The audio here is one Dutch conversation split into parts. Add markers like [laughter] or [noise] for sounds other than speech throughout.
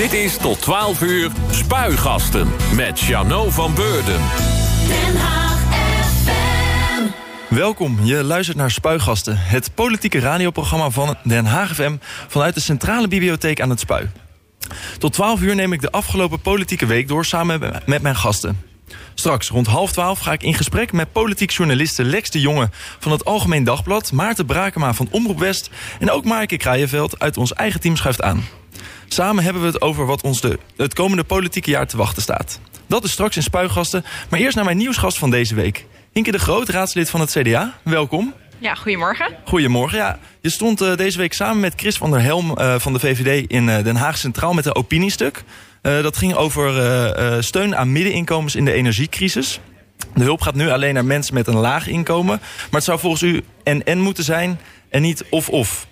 Dit is tot 12 uur Spuigasten met Chano van Beurden. Den Haag FM. Welkom, je luistert naar Spuigasten, het politieke radioprogramma van Den Haag FM vanuit de Centrale Bibliotheek aan het Spui. Tot 12 uur neem ik de afgelopen politieke week door samen met mijn gasten. Straks rond half twaalf ga ik in gesprek met politiek journaliste Lex de Jonge van het Algemeen Dagblad, Maarten Brakema van Omroep West en ook Maaike Kraaienveld uit ons eigen team schuift aan. Samen hebben we het over wat ons de, het komende politieke jaar te wachten staat. Dat is straks in Spuigasten, maar eerst naar mijn nieuwsgast van deze week. Hinke de Groot, raadslid van het CDA. Welkom. Ja, goedemorgen. Goedemorgen. Ja, je stond uh, deze week samen met Chris van der Helm uh, van de VVD in uh, Den Haag Centraal met een opiniestuk. dat ging over steun aan middeninkomens in de energiecrisis. De hulp gaat nu alleen naar mensen met een laag inkomen. Maar het zou volgens u en-en moeten zijn en niet of-of.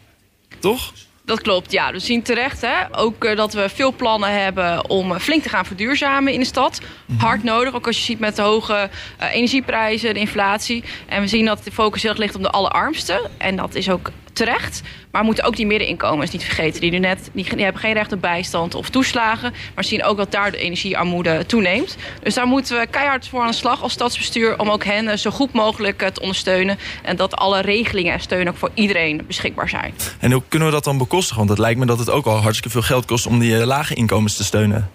Toch? Dat klopt, ja. We zien terecht hè, ook uh, dat we veel plannen hebben om flink te gaan verduurzamen in de stad. -hmm. Hard nodig, ook als je ziet met de hoge uh, energieprijzen, de inflatie. En we zien dat de focus heel erg ligt op de allerarmsten. En dat is ook terecht. Maar we moeten ook die middeninkomens niet vergeten. Die, nu net, die, die hebben geen recht op bijstand of toeslagen. Maar zien ook dat daar de energiearmoede toeneemt. Dus daar moeten we keihard voor aan de slag als stadsbestuur... om ook hen zo goed mogelijk te ondersteunen. En dat alle regelingen en steun ook voor iedereen beschikbaar zijn. En hoe kunnen we dat dan Want het lijkt me dat het ook al hartstikke veel geld kost... om die lage inkomens te steunen.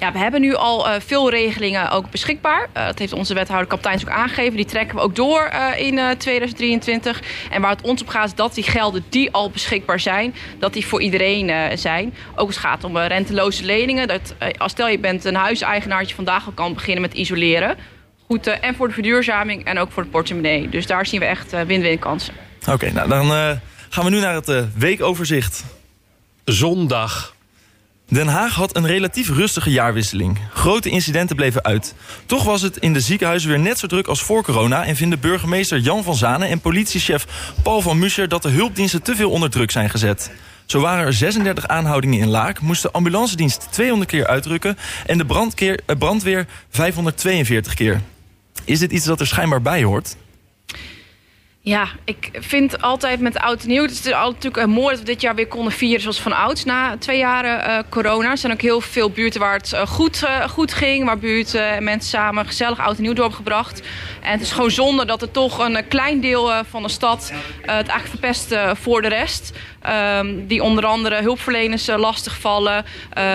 Ja, we hebben nu al uh, veel regelingen ook beschikbaar. Uh, dat heeft onze wethouder kapiteins ook aangegeven. Die trekken we ook door in 2023. En waar het ons op gaat is dat die gelden die al beschikbaar zijn... dat die voor iedereen zijn. Ook als het gaat om renteloze leningen. Dat, als stel je bent een huiseigenaar... dat je vandaag al kan beginnen met isoleren. Goed, en voor de verduurzaming en ook voor de portemonnee. Dus daar zien we echt win-win kansen. Oké, okay, nou dan gaan we nu naar het weekoverzicht. Zondag. Den Haag had een relatief rustige jaarwisseling. Grote incidenten bleven uit. Toch was het in de ziekenhuizen weer net zo druk als voor corona... en vinden burgemeester Jan van Zanen en politiechef Paul van Muscher... dat de hulpdiensten te veel onder druk zijn gezet. Zo waren er 36 aanhoudingen in Laak, moest de ambulancedienst 200 keer uitrukken... en de brandkeer, eh, brandweer 542 keer. Is dit iets dat er schijnbaar bij hoort? Ja, ik vind altijd met oud en nieuw... het is natuurlijk mooi dat we dit jaar weer konden vieren zoals van ouds... na twee jaren uh, corona. Er zijn ook heel veel buurten waar het uh, goed, goed ging... waar buurten en mensen samen gezellig oud en nieuw doorgebracht. En het is gewoon zonde dat er toch een klein deel van de stad... het eigenlijk verpest voor de rest... Um, die onder andere hulpverleners lastigvallen.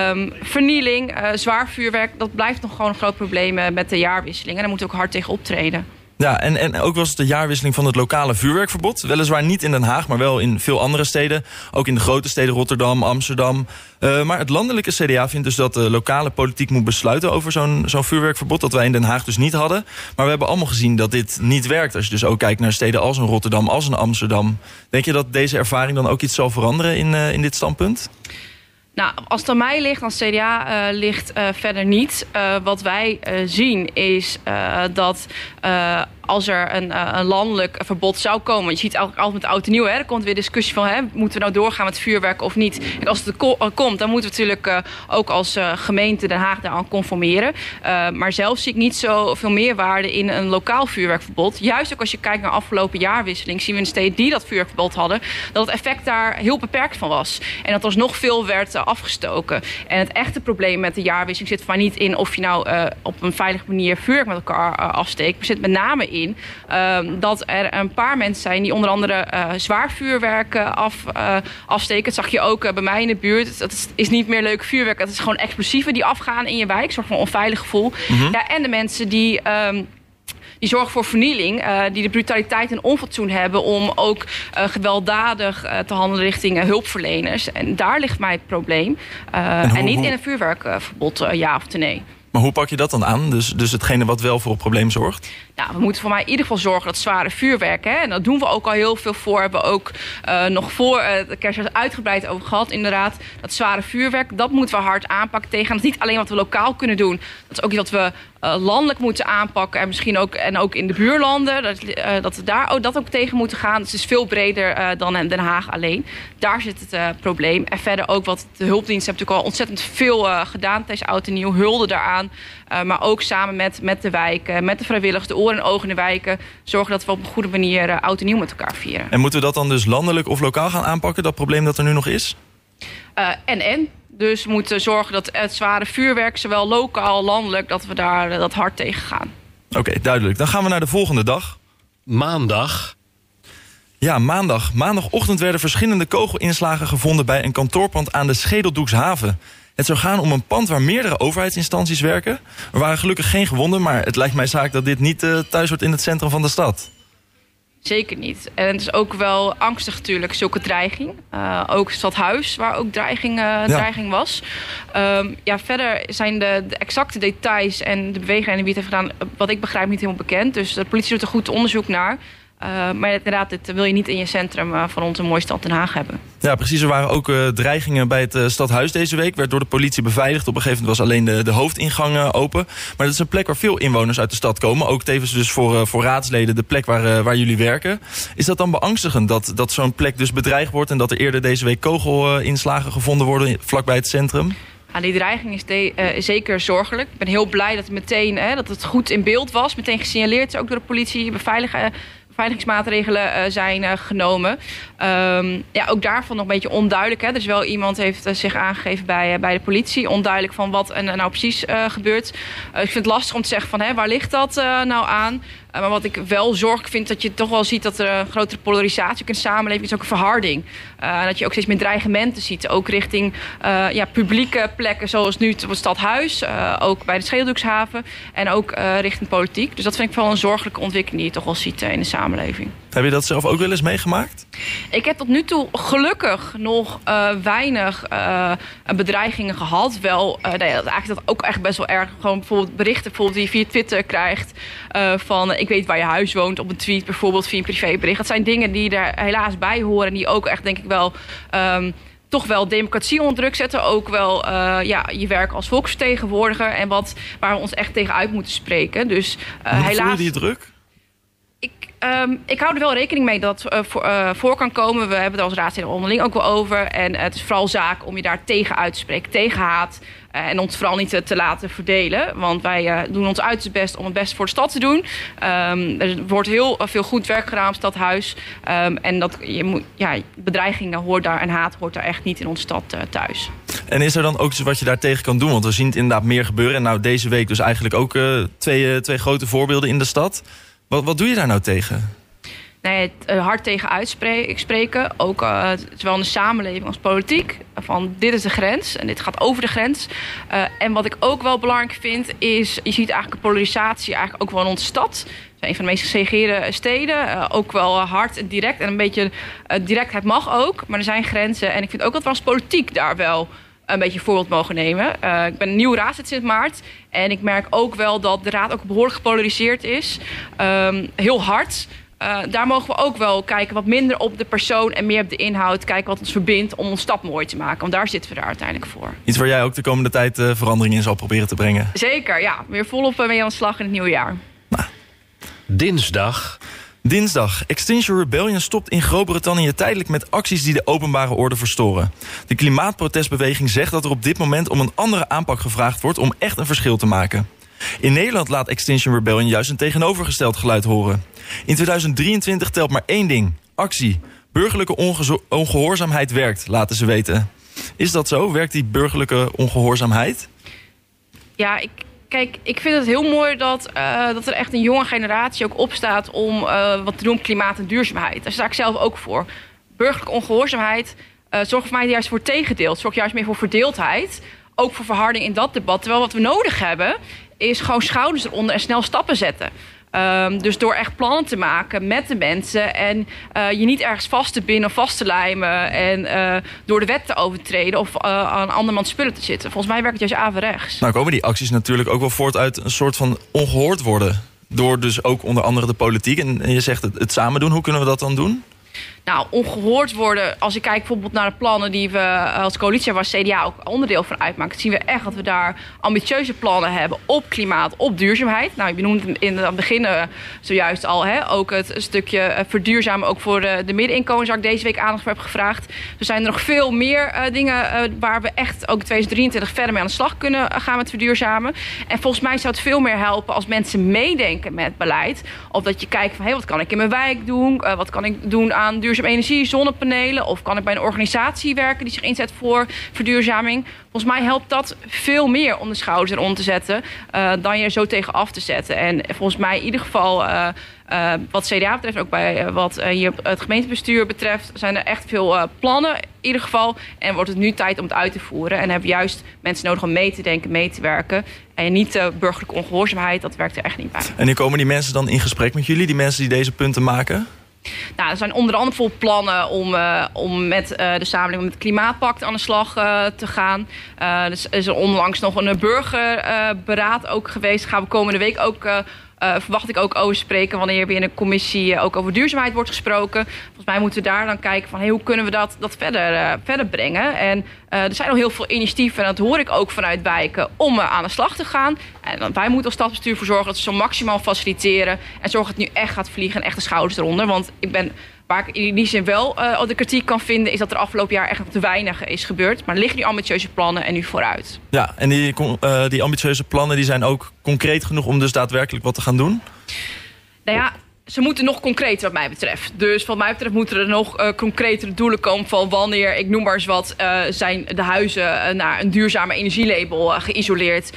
Um, vernieling, zwaar vuurwerk... dat blijft nog gewoon een groot probleem met de jaarwisseling. En daar moeten we ook hard tegen optreden. Ja, en, en ook was het de jaarwisseling van het lokale vuurwerkverbod. Weliswaar niet in Den Haag, maar wel in veel andere steden. Ook in de grote steden Rotterdam, Amsterdam. Uh, maar het landelijke CDA vindt dus dat de lokale politiek moet besluiten over zo'n zo'n vuurwerkverbod. Dat wij in Den Haag dus niet hadden. Maar we hebben allemaal gezien dat dit niet werkt. Als je dus ook kijkt naar steden als een Rotterdam, als een Amsterdam. Denk je dat deze ervaring dan ook iets zal veranderen in, uh, in dit standpunt? Nou, als het aan mij ligt, als CDA uh, ligt uh, verder niet. Uh, wat wij zien is dat als er een, een, landelijk verbod zou komen. Je ziet eigenlijk altijd met oud en nieuw. Hè, er komt weer discussie van, hè, moeten we nou doorgaan met vuurwerk of niet? En als het komt, dan moeten we natuurlijk ook als gemeente Den Haag daaraan conformeren. maar zelf zie ik niet zoveel meerwaarde in een lokaal vuurwerkverbod. Juist ook als je kijkt naar afgelopen jaarwisseling... zien we in steden die dat vuurwerkverbod hadden... dat het effect daar heel beperkt van was. En dat er nog veel werd afgestoken. En het echte probleem met de jaarwisseling zit maar niet in of je nou op een veilige manier vuurwerk met elkaar afsteekt. Maar zit met name in uh, dat er een paar mensen zijn die onder andere zwaar vuurwerk af, afsteken. Dat zag je ook bij mij in de buurt. Dat is, is, niet meer leuk vuurwerk. Het is gewoon explosieven die afgaan in je wijk. Een soort van onveilig gevoel. Mm -hmm. ja, en de mensen die... Um, die zorgen voor vernieling, uh, die de brutaliteit en onfatsoen hebben om ook uh, gewelddadig uh, te handelen richting hulpverleners. En daar ligt mij het probleem. En, hoe, en, niet hoe... in een vuurwerkverbod, ja of nee. Maar hoe pak je dat dan aan? Dus, dus hetgene wat wel voor een probleem zorgt? Nou, we moeten voor mij in ieder geval zorgen dat zware vuurwerk... Hè, en dat doen we ook al heel veel voor. Hebben we ook uh, nog voor uh, de kerst uitgebreid over gehad, inderdaad. Dat zware vuurwerk, dat moeten we hard aanpakken tegen. Dat is niet alleen wat we lokaal kunnen doen. Dat is ook iets wat we uh, landelijk moeten aanpakken. En misschien ook, en ook in de buurlanden. Dat, dat we daar ook, dat ook tegen moeten gaan. Dus het is veel breder dan in Den Haag alleen. Daar zit het probleem. En verder ook wat de hulpdiensten hebben natuurlijk al ontzettend veel gedaan. Deze oud en nieuw hulde daaraan. maar ook samen met, met de wijken, met de vrijwilligers... de oren en ogen in de wijken... zorgen dat we op een goede manier uh, oud en nieuw met elkaar vieren. En moeten we dat dan dus landelijk of lokaal gaan aanpakken... dat probleem dat er nu nog is? Uh, en en. Dus we moeten zorgen dat het zware vuurwerk, zowel lokaal, landelijk, dat we daar eh, dat hard tegen gaan. Oké, duidelijk. Dan gaan we naar de volgende dag. Maandag. Ja, maandag. Maandagochtend werden verschillende kogelinslagen gevonden bij een kantoorpand aan de Schedeldoekshaven. Het zou gaan om een pand waar meerdere overheidsinstanties werken. Er waren gelukkig geen gewonden, maar het lijkt mij zaak dat dit niet eh, thuis wordt in het centrum van de stad. Zeker niet. En het is ook wel angstig natuurlijk, zulke dreiging. Uh, ook stadhuis, waar ook dreiging, uh, dreiging was. Um, ja, verder zijn de, de, exacte details en de bewegingen die het heeft gedaan... wat ik begrijp niet helemaal bekend. Dus de politie doet er goed onderzoek naar... Uh, maar inderdaad, dit wil je niet in je centrum uh, van onze mooie stad Den Haag hebben. Ja, precies. Er waren ook uh, dreigingen bij het stadhuis deze week. Werd door de politie beveiligd. Op een gegeven moment was alleen de, de hoofdingang open. Maar dat is een plek waar veel inwoners uit de stad komen. Ook tevens dus voor, voor raadsleden de plek waar, waar jullie werken. Is dat dan beangstigend dat, dat zo'n plek dus bedreigd wordt... en dat er eerder deze week kogelinslagen gevonden worden vlakbij het centrum? Ja, die dreiging is de, uh, zeker zorgelijk. Ik ben heel blij dat het meteen hè, dat het goed in beeld was. Meteen gesignaleerd ook door de politie. Beveiligen beveiligingsmaatregelen uh, zijn uh, genomen. Um, ja, ook daarvan nog een beetje onduidelijk. Hè. Dus wel iemand heeft uh, zich aangegeven bij, bij de politie. Onduidelijk van wat er nou precies gebeurt. ik vind het lastig om te zeggen van hè, waar ligt dat nou aan? Maar wat ik wel zorgelijk vind, dat je toch wel ziet dat er een grotere polarisatie in de samenleving is. Ook een verharding. dat je ook steeds meer dreigementen ziet. Ook richting ja, publieke plekken zoals nu het stadhuis. ook bij de Scheeldoekshaven. En ook richting politiek. Dus dat vind ik wel een zorgelijke ontwikkeling die je toch wel ziet in de samenleving. Heb je dat zelf ook wel eens meegemaakt? Ik heb tot nu toe gelukkig nog uh, weinig uh, bedreigingen gehad. Wel, uh, nee, dat, eigenlijk dat ook echt best wel erg. Gewoon bijvoorbeeld berichten bijvoorbeeld die je via Twitter krijgt. van ik weet waar je huis woont op een tweet bijvoorbeeld via een privébericht. Dat zijn dingen die er helaas bij horen. En die ook echt denk ik wel... Um, toch wel democratie onder druk zetten. Ook wel uh, ja, je werk als volksvertegenwoordiger. En wat, waar we ons echt tegen uit moeten spreken. Dus uh, helaas. Voel je die druk? Um, ik hou er wel rekening mee dat uh, voor, kan komen. We hebben het als raadsleden onderling ook wel over. En het is vooral zaak om je daar tegen uit te spreken, tegen haat. En ons vooral niet te, te, laten verdelen. Want wij doen ons uiterste best om het beste voor de stad te doen. Um, er wordt heel veel goed werk gedaan op Stadhuis. Um, en dat, je moet, ja, bedreigingen hoort daar en haat hoort daar echt niet in onze stad thuis. En is er dan ook iets wat je daar tegen kan doen? Want we zien het inderdaad meer gebeuren. En nou deze week dus eigenlijk ook twee, twee grote voorbeelden in de stad. Wat, wat doe je daar nou tegen? Nee, het uh, hard tegen uitspreken. Ook uh, zowel in de samenleving als politiek. Van dit is de grens en dit gaat over de grens. Uh, en wat ik ook wel belangrijk vind is... je ziet eigenlijk polarisatie eigenlijk ook wel in onze stad. Een van de meest gesegreerde steden. ook wel hard en direct. En een beetje directheid mag ook. Maar er zijn grenzen. En ik vind ook dat we als politiek daar wel een beetje voorbeeld mogen nemen. Uh, ik ben een nieuwe raadslid sinds maart. En ik merk ook wel dat de raad ook behoorlijk gepolariseerd is. Um, heel hard. Uh, daar mogen we ook wel kijken wat minder op de persoon en meer op de inhoud. Kijken wat ons verbindt om ons stap mooi te maken. Want daar zitten we daar uiteindelijk voor. Iets waar jij ook de komende tijd uh, verandering in zal proberen te brengen. Zeker, ja. Weer volop mee aan de slag in het nieuwe jaar. Nou. Dinsdag Dinsdag. Extinction Rebellion stopt in Groot-Brittannië tijdelijk met acties die de openbare orde verstoren. De klimaatprotestbeweging zegt dat er op dit moment om een andere aanpak gevraagd wordt om echt een verschil te maken. In Nederland laat Extinction Rebellion juist een tegenovergesteld geluid horen. In 2023 telt maar één ding: actie. Burgerlijke ongehoorzaamheid werkt, laten ze weten. Is dat zo? Werkt die burgerlijke ongehoorzaamheid? Ja, ik, kijk, ik vind het heel mooi dat, uh, dat er echt een jonge generatie ook opstaat om uh, wat te doen op klimaat en duurzaamheid. Daar sta ik zelf ook voor. Burgerlijke ongehoorzaamheid uh, zorgt voor mij juist voor tegendeel. Zorgt juist meer voor verdeeldheid. Ook voor verharding in dat debat. Terwijl wat we nodig hebben, is gewoon schouders eronder en snel stappen zetten. Um, dus door echt plannen te maken met de mensen en uh, je niet ergens vast te binden of vast te lijmen en uh, door de wet te overtreden of uh, aan andermans spullen te zitten. Volgens mij werkt het juist averechts. Nou komen die acties natuurlijk ook wel voort uit een soort van ongehoord worden. Door dus ook onder andere de politiek. En je zegt het, het samen doen. Hoe kunnen we dat dan doen? Nou, ongehoord worden. Als ik kijk bijvoorbeeld naar de plannen die we als coalitie, waar CDA ook onderdeel van uitmaakt, zien we echt dat we daar ambitieuze plannen hebben op klimaat, op duurzaamheid. Nou, je noemt in het begin zojuist al hè, ook het stukje eh, verduurzamen, ook voor de, de middeninkomens, waar ik deze week aandacht voor heb gevraagd. Er zijn er nog veel meer dingen waar we echt ook in 2023 verder mee aan de slag kunnen gaan met verduurzamen. En volgens mij zou het veel meer helpen als mensen meedenken met beleid. Of dat je kijkt van, hé, hey, wat kan ik in mijn wijk doen? wat kan ik doen duurzaamheid? duurzame energie, zonnepanelen? Of kan ik bij een organisatie werken die zich inzet voor verduurzaming? Volgens mij helpt dat veel meer om de schouders eronder te zetten uh, dan je er zo tegen af te zetten. En volgens mij in ieder geval. Uh, uh, wat CDA betreft, ook bij wat hier het gemeentebestuur betreft, zijn er echt veel plannen in ieder geval. En wordt het nu tijd om het uit te voeren. En hebben juist mensen nodig om mee te denken, mee te werken. En niet de burgerlijke ongehoorzaamheid, dat werkt er echt niet bij. En nu komen die mensen dan in gesprek met jullie, die mensen die deze punten maken? Nou, er zijn onder andere bijvoorbeeld plannen om, uh, om met uh, de samenleving met het klimaatpact aan de slag uh, te gaan. dus er is er onlangs nog een burgerberaad ook geweest. Gaan we komende week ook verwacht ik ook over spreken wanneer weer in de commissie ook over duurzaamheid wordt gesproken. Volgens mij moeten we daar dan kijken van hoe kunnen we dat, dat verder, verder brengen. En er zijn al heel veel initiatieven, en dat hoor ik ook vanuit wijken, om aan de slag te gaan. En wij moeten als stadsbestuur voor zorgen dat we zo maximaal faciliteren. En zorgen dat het nu echt gaat vliegen en echt de schouders eronder. Want ik ben Waar ik in die zin wel uh, de kritiek kan vinden... is dat er afgelopen jaar echt te weinig is gebeurd. Maar er liggen nu ambitieuze plannen en nu vooruit. Ja, en die, die ambitieuze plannen die zijn ook concreet genoeg... om dus daadwerkelijk wat te gaan doen? Nou ja, ze moeten nog concreter wat mij betreft. Dus wat mij betreft moeten er nog uh, concretere doelen komen van wanneer, ik noem maar eens wat, uh, zijn de huizen uh, naar een duurzame energielabel geïsoleerd.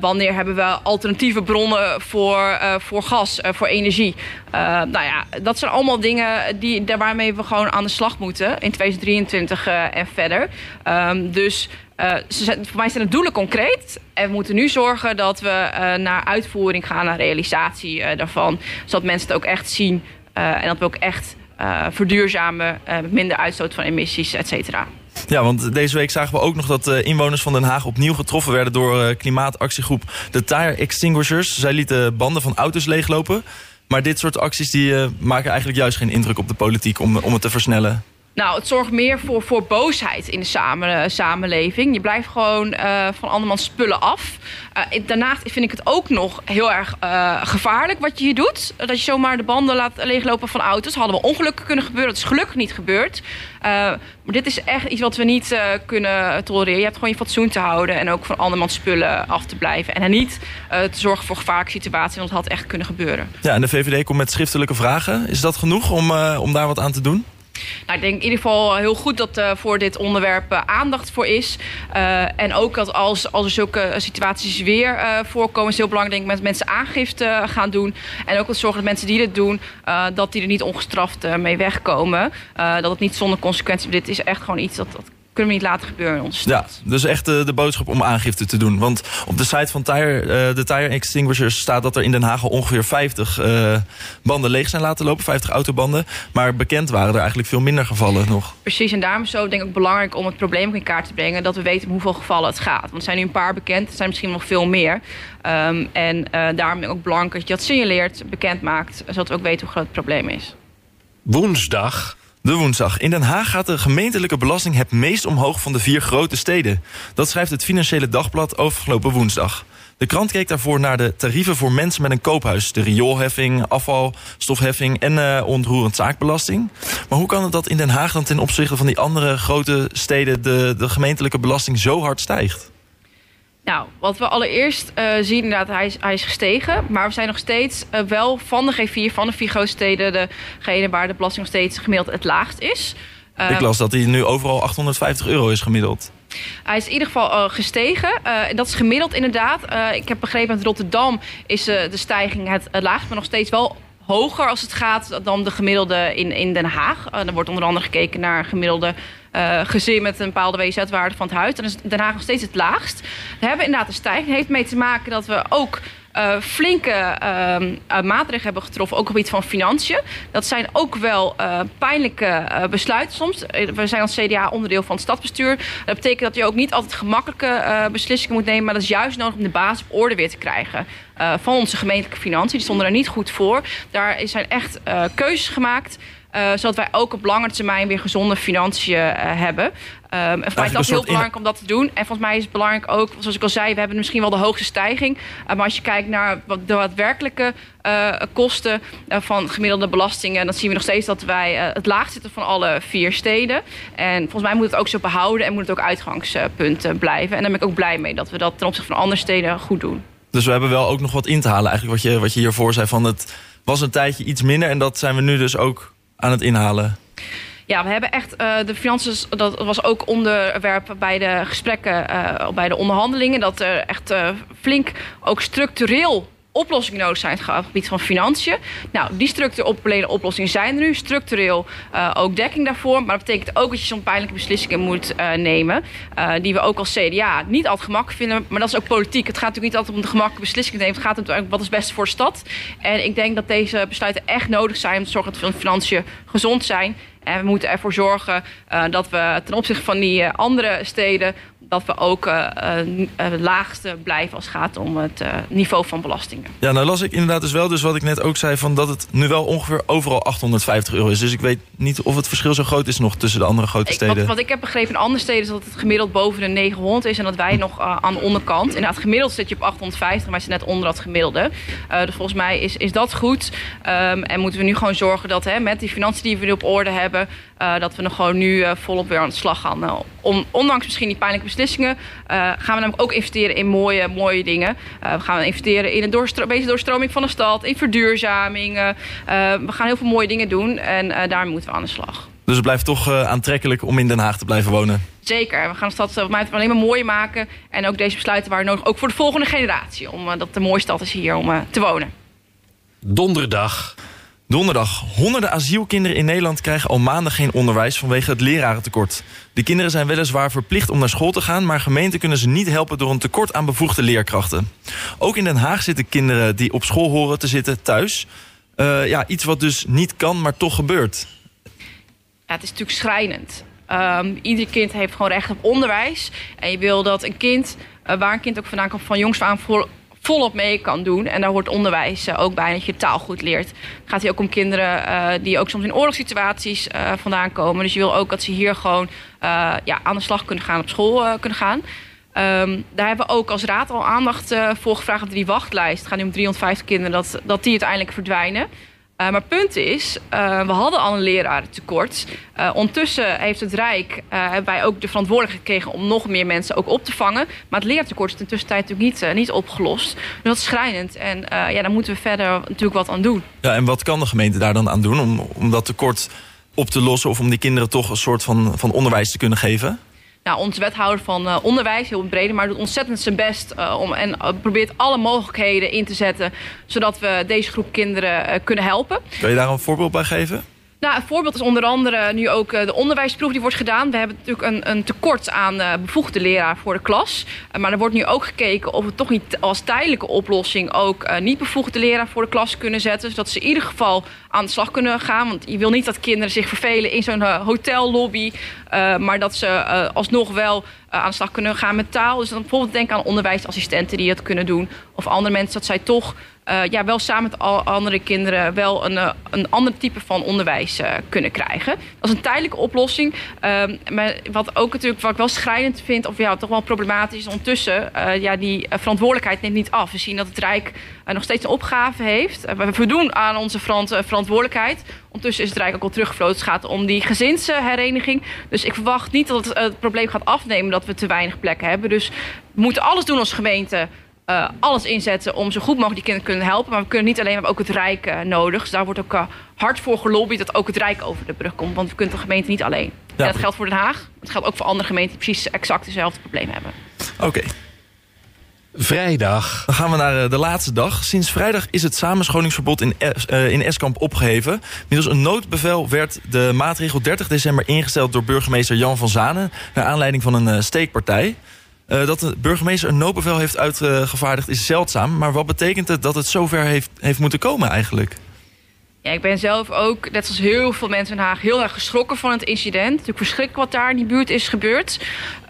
wanneer hebben we alternatieve bronnen voor, voor gas, voor energie. nou ja, dat zijn allemaal dingen die, waarmee we gewoon aan de slag moeten in 2023 en verder. Um, dus ze, voor mij zijn de doelen concreet. En we moeten nu zorgen dat we uh, naar uitvoering gaan, naar realisatie uh, daarvan. Zodat mensen het ook echt zien. en dat we ook echt verduurzamen met minder uitstoot van emissies, et cetera. Ja, want deze week zagen we ook nog dat inwoners van Den Haag opnieuw getroffen werden door klimaatactiegroep de Tire Extinguishers. Zij lieten banden van auto's leeglopen. Maar dit soort acties die, maken eigenlijk juist geen indruk op de politiek om, om het te versnellen. Nou, het zorgt meer voor, voor boosheid in de samen, samenleving. Je blijft gewoon uh, van andermans spullen af. Uh, daarnaast vind ik het ook nog heel erg uh, gevaarlijk wat je hier doet. Dat je zomaar de banden laat leeglopen van auto's. Hadden we ongelukken kunnen gebeuren. Dat is gelukkig niet gebeurd. maar dit is echt iets wat we niet kunnen tolereren. Je hebt gewoon je fatsoen te houden. En ook van andermans spullen af te blijven. En niet te zorgen voor gevaarlijke situaties. Want dat had echt kunnen gebeuren. Ja, en de VVD komt met schriftelijke vragen. Is dat genoeg om, om daar wat aan te doen? Nou, ik denk in ieder geval heel goed dat er voor dit onderwerp uh, aandacht voor is. Uh, en ook dat als, als er zulke situaties weer uh, voorkomen... is heel belangrijk denk ik, met mensen aangifte gaan doen. En ook dat zorgen dat mensen die dit doen... dat die er niet ongestraft mee wegkomen. dat het niet zonder consequenties... Dit is echt gewoon iets dat, dat kunnen we niet laten gebeuren in onze stad. Ja, dus echt de, de boodschap om aangifte te doen. Want op de site van tire, uh, de Tire Extinguishers staat dat er in Den Haag al ongeveer 50 uh, banden leeg zijn laten lopen. 50 autobanden. Maar bekend waren er eigenlijk veel minder gevallen nog. Precies, en daarom is het zo denk ik belangrijk om het probleem in kaart te brengen. Dat we weten om hoeveel gevallen het gaat. Want er zijn nu een paar bekend, er zijn misschien nog veel meer. Um, en uh, daarom is het ook belangrijk dat je dat signaleert, bekend maakt. Zodat we ook weten hoe groot het probleem is. Woensdag de woensdag. In Den Haag gaat de gemeentelijke belasting het meest omhoog van de vier grote steden. Dat schrijft het Financiële Dagblad afgelopen woensdag. De krant keek daarvoor naar de tarieven voor mensen met een koophuis. De rioolheffing, afvalstofheffing en uh, ontroerend zaakbelasting. Maar hoe kan het dat in Den Haag dan ten opzichte van die andere grote steden... de, de gemeentelijke belasting zo hard stijgt? Nou, wat we allereerst uh, zien, inderdaad, hij is, hij is gestegen. Maar we zijn nog steeds uh, wel van de G4, van de vier grote steden... degene waar de belasting nog steeds gemiddeld het laagst is. Uh, Ik las dat hij nu overal 850 euro is gemiddeld. Hij is in ieder geval gestegen. dat is gemiddeld inderdaad. ik heb begrepen dat Rotterdam is de stijging het, het laagst... maar nog steeds wel hoger als het gaat dan de gemiddelde in, in Den Haag. Uh, er wordt onder andere gekeken naar gemiddelde uh, gezin met een bepaalde WZ-waarde van het huis. Dan is Den Haag nog steeds het laagst. We hebben inderdaad een stijging. Het heeft mee te maken dat we ook uh, flinke uh, maatregelen hebben getroffen, ook op het gebied van financiën. Dat zijn ook wel uh, pijnlijke besluiten soms. We zijn als CDA onderdeel van het stadsbestuur. Dat betekent dat je ook niet altijd gemakkelijke beslissingen moet nemen, maar dat is juist nodig om de basis op orde weer te krijgen. van onze gemeentelijke financiën. Die stonden er niet goed voor. Daar zijn echt keuzes gemaakt. Uh, zodat wij ook op lange termijn weer gezonde financiën uh, hebben. Um, en mij is dat heel belangrijk om dat te doen. En volgens mij is het belangrijk ook, zoals ik al zei, we hebben misschien wel de hoogste stijging. Uh, maar als je kijkt naar de daadwerkelijke kosten van gemiddelde belastingen, dan zien we nog steeds dat wij het laagst zitten van alle vier steden. En volgens mij moet het ook zo behouden en moet het ook uitgangspunt blijven. En daar ben ik ook blij mee dat we dat ten opzichte van andere steden goed doen. Dus we hebben wel ook nog wat in te halen, eigenlijk wat je, wat je hiervoor zei van het was een tijdje iets minder en dat zijn we nu dus ook aan het inhalen? Ja, we hebben echt uh, de financiën, dat was ook onderwerp bij de gesprekken, uh, bij de onderhandelingen, dat er echt uh, flink ook structureel oplossingen nodig zijn het gebied van financiën. Nou, die structurele oplossingen zijn er nu. Structureel uh, ook dekking daarvoor. Maar dat betekent ook dat je zo'n pijnlijke beslissingen moet uh, nemen. Uh, die we ook als CDA niet altijd gemakkelijk vinden. Maar dat is ook politiek. Het gaat natuurlijk niet altijd om de gemakkelijke beslissingen nemen. Het gaat om wat is het beste voor de stad. En ik denk dat deze besluiten echt nodig zijn om te zorgen dat de financiën gezond zijn. En we moeten ervoor zorgen dat we ten opzichte van die andere steden dat we ook uh, uh, laagste blijven als het gaat om het uh, niveau van belastingen. Ja, nou las ik inderdaad dus wel, dus wat ik net ook zei... Van dat het nu wel ongeveer overal 850 euro is. Dus ik weet niet of het verschil zo groot is nog tussen de andere grote ik, steden. Wat, wat, ik heb begrepen in andere steden is dat het gemiddeld boven de 900 is... en dat wij nog aan de onderkant. Inderdaad, gemiddeld zit je op 850, maar is net onder dat gemiddelde. dus volgens mij is, is dat goed. Um, en moeten we nu gewoon zorgen dat hè, met die financiën die we nu op orde hebben... dat we nog gewoon nu volop weer aan de slag gaan. om, ondanks misschien die pijnlijke beslissingen uh, gaan we namelijk ook investeren in mooie, mooie dingen. Uh, we gaan investeren in een doorstro betere doorstroming van de stad, in verduurzaming. Uh, we gaan heel veel mooie dingen doen en daar moeten we aan de slag. Dus het blijft toch aantrekkelijk om in Den Haag te blijven wonen? Zeker. We gaan de stad wat mij alleen maar mooier maken. En ook deze besluiten waren nodig, ook voor de volgende generatie. Omdat het de mooie stad is hier om te wonen. Donderdag. Donderdag. Honderden asielkinderen in Nederland krijgen al maanden geen onderwijs vanwege het lerarentekort. De kinderen zijn weliswaar verplicht om naar school te gaan, maar gemeenten kunnen ze niet helpen door een tekort aan bevoegde leerkrachten. Ook in Den Haag zitten kinderen die op school horen te zitten thuis. Uh, ja, iets wat dus niet kan, maar toch gebeurt. Ja, het is natuurlijk schrijnend. Um, ieder kind heeft gewoon recht op onderwijs. En je wil dat een kind, uh, waar een kind ook vandaan komt, van jongs aan voor volop mee kan doen. En daar hoort onderwijs uh, ook bij, dat je taal goed leert. Het gaat hier ook om kinderen uh, die ook soms in oorlogssituaties uh, vandaan komen. Dus je wil ook dat ze hier gewoon ja, aan de slag kunnen gaan, op school kunnen gaan. Um, daar hebben we ook als raad al aandacht voor gevraagd op die wachtlijst. Het gaat nu om 350 kinderen, dat, dat die uiteindelijk verdwijnen. Uh, maar punt is, uh, we hadden al een lerarentekort. Uh, ondertussen heeft het Rijk, wij ook de verantwoordelijkheid gekregen om nog meer mensen ook op te vangen. Maar het leertekort is in de tussentijd natuurlijk niet, niet opgelost. Dus dat is schrijnend. En ja, daar moeten we verder natuurlijk wat aan doen. Ja, en wat kan de gemeente daar dan aan doen om, om dat tekort op te lossen of om die kinderen toch een soort van, van onderwijs te kunnen geven? Nou, onze wethouder van uh, onderwijs, heel breed, maar doet ontzettend zijn best uh, om, en uh, probeert alle mogelijkheden in te zetten, zodat we deze groep kinderen kunnen helpen. Kan je daar een voorbeeld bij geven? Nou, een voorbeeld is onder andere nu ook de onderwijsproef die wordt gedaan. We hebben natuurlijk een, een tekort aan bevoegde leraar voor de klas. maar er wordt nu ook gekeken of we toch niet als tijdelijke oplossing ook niet bevoegde leraar voor de klas kunnen zetten. Zodat ze in ieder geval aan de slag kunnen gaan. Want je wil niet dat kinderen zich vervelen in zo'n hotellobby. Maar dat ze alsnog wel aan de slag kunnen gaan met taal. Dus dan bijvoorbeeld denk aan onderwijsassistenten die het kunnen doen. Of andere mensen dat zij toch ja, wel samen met al andere kinderen wel een, een ander type van onderwijs kunnen krijgen. Dat is een tijdelijke oplossing. Ehm, maar wat ook natuurlijk wat ik wel schrijnend vind, of ja, toch wel problematisch is ondertussen, ja, die verantwoordelijkheid neemt niet af. We zien dat het Rijk nog steeds een opgave heeft. we voldoen aan onze verant verantwoordelijkheid. Ondertussen is het Rijk ook al teruggevloten. Het gaat om die gezinshereniging. Dus ik verwacht niet dat het, het probleem gaat afnemen dat we te weinig plekken hebben. Dus we moeten alles doen als gemeente. Uh, alles inzetten om zo goed mogelijk die kinderen te kunnen helpen. Maar we kunnen niet alleen, we hebben ook het Rijk uh, nodig. Dus daar wordt ook uh, hard voor gelobbyd dat ook het Rijk over de brug komt. Want we kunnen de gemeente niet alleen. Ja. En dat geldt voor Den Haag. Het geldt ook voor andere gemeenten die precies exact hetzelfde probleem hebben. Oké. Okay. Vrijdag. Dan gaan we naar de laatste dag. Sinds vrijdag is het samenscholingsverbod in, in Eskamp opgeheven. Middels een noodbevel werd de maatregel 30 december ingesteld door burgemeester Jan van Zanen... naar aanleiding van een steekpartij. Uh, dat de burgemeester een noodbevel heeft uitgevaardigd is zeldzaam. Maar wat betekent het dat het zover heeft, heeft moeten komen eigenlijk? Ja, ik ben zelf ook, net als heel veel mensen in Den Haag, heel erg geschrokken van het incident. Natuurlijk verschrikkelijk wat daar in die buurt is gebeurd.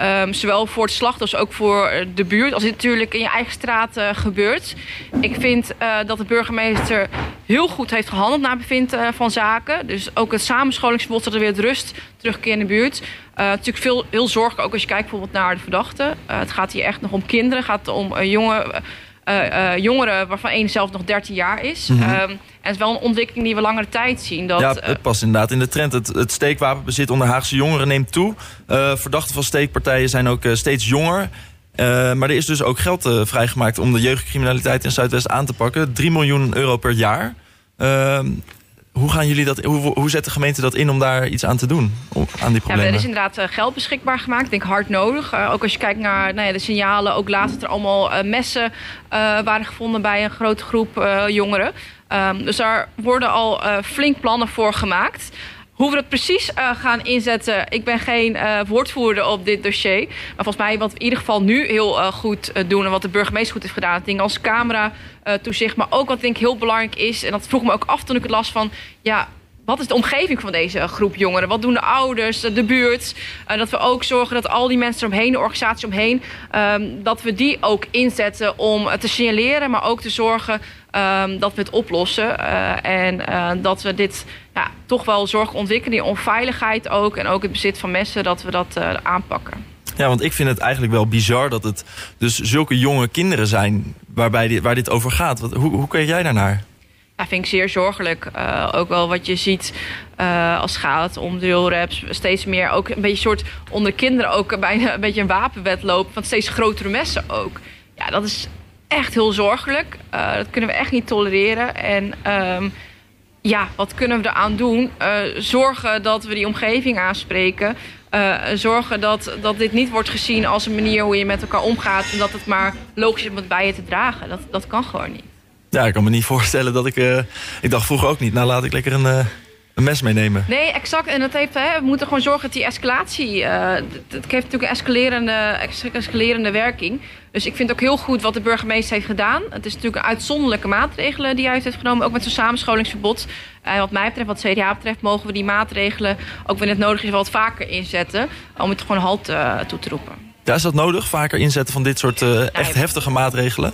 Um, zowel voor het slachtoffer als ook voor de buurt. Als dit natuurlijk in je eigen straat uh, gebeurt. Ik vind uh, dat de burgemeester heel goed heeft gehandeld naar bevind uh, van zaken. Dus ook het samenscholingsverbod, dat er weer rust terugkeer in de buurt. natuurlijk veel, heel zorgelijk ook als je kijkt bijvoorbeeld naar de verdachten. het gaat hier echt nog om kinderen. Het gaat om jonge, jongeren waarvan één zelf nog 13 jaar is. Mm -hmm. um, en het is wel een ontwikkeling die we langere tijd zien. Dat, ja, het past inderdaad in de trend. Het, het steekwapenbezit onder Haagse jongeren neemt toe. Verdachten van steekpartijen zijn ook steeds jonger. Uh, maar er is dus ook geld vrijgemaakt om de jeugdcriminaliteit in Zuidwest aan te pakken. 3 miljoen euro per jaar. Hoe, gaan jullie dat, hoe, hoe zet de gemeente dat in om daar iets aan te doen? Om, aan die Ja, problemen? er is inderdaad eh, geld beschikbaar gemaakt. Ik denk hard nodig. Eh, ook als je kijkt naar nou ja, de signalen. Ook laatst dat er allemaal eh, messen waren gevonden bij een grote groep jongeren. Ehm, dus daar worden al flink plannen voor gemaakt. Hoe we dat precies eh, gaan inzetten, ik ben geen eh, woordvoerder op dit dossier. Maar volgens mij wat we in ieder geval nu heel eh, goed doen... en wat de burgemeester goed heeft gedaan... dingen als camera toezicht, maar ook wat ik denk heel belangrijk is... en dat vroeg me ook af toen ik het las van... ja, wat is de omgeving van deze groep jongeren? Wat doen de ouders, de buurt? Uh, dat we ook zorgen dat al die mensen eromheen, de organisatie omheen... Um, dat we die ook inzetten om te signaleren... maar ook te zorgen um, dat we het oplossen. Uh, en uh, dat we dit ja, toch wel zorg ontwikkelen, die onveiligheid ook... en ook het bezit van messen, dat we dat aanpakken. Ja, want ik vind het eigenlijk wel bizar dat het dus zulke jonge kinderen zijn... Waarbij dit, waar dit over gaat. Wat, hoe, hoe kijk jij daarnaar? Ja, vind ik zeer zorgelijk. Uh, ook wel wat je ziet uh, als het gaat om drillraps. Steeds meer ook een beetje soort onder kinderen ook bijna een beetje een wapenwedloop. Van steeds grotere messen ook. Ja, dat is echt heel zorgelijk. Uh, dat kunnen we echt niet tolereren. En um, ja, wat kunnen we eraan doen? zorgen dat we die omgeving aanspreken. Zorgen dat, dat dit niet wordt gezien als een manier hoe je met elkaar omgaat. En dat het maar logisch is om het bij je te dragen. Dat, dat kan gewoon niet. Ja, ik kan me niet voorstellen dat ik... Uh, ik dacht vroeger ook niet, nou laat ik lekker een, uh, een mes meenemen. Nee, exact. En dat heeft, hè, we moeten gewoon zorgen dat die escalatie... Uh, het heeft natuurlijk een escalerende, escalerende werking. Dus ik vind ook heel goed wat de burgemeester heeft gedaan. Het is natuurlijk een uitzonderlijke maatregelen die hij heeft genomen. Ook met zo'n samenscholingsverbod. En wat mij betreft, wat CDA betreft... mogen we die maatregelen, ook wanneer het nodig is, wat vaker inzetten. Om het gewoon halt toe te roepen. Ja, is dat nodig? Vaker inzetten van dit soort echt heftige maatregelen?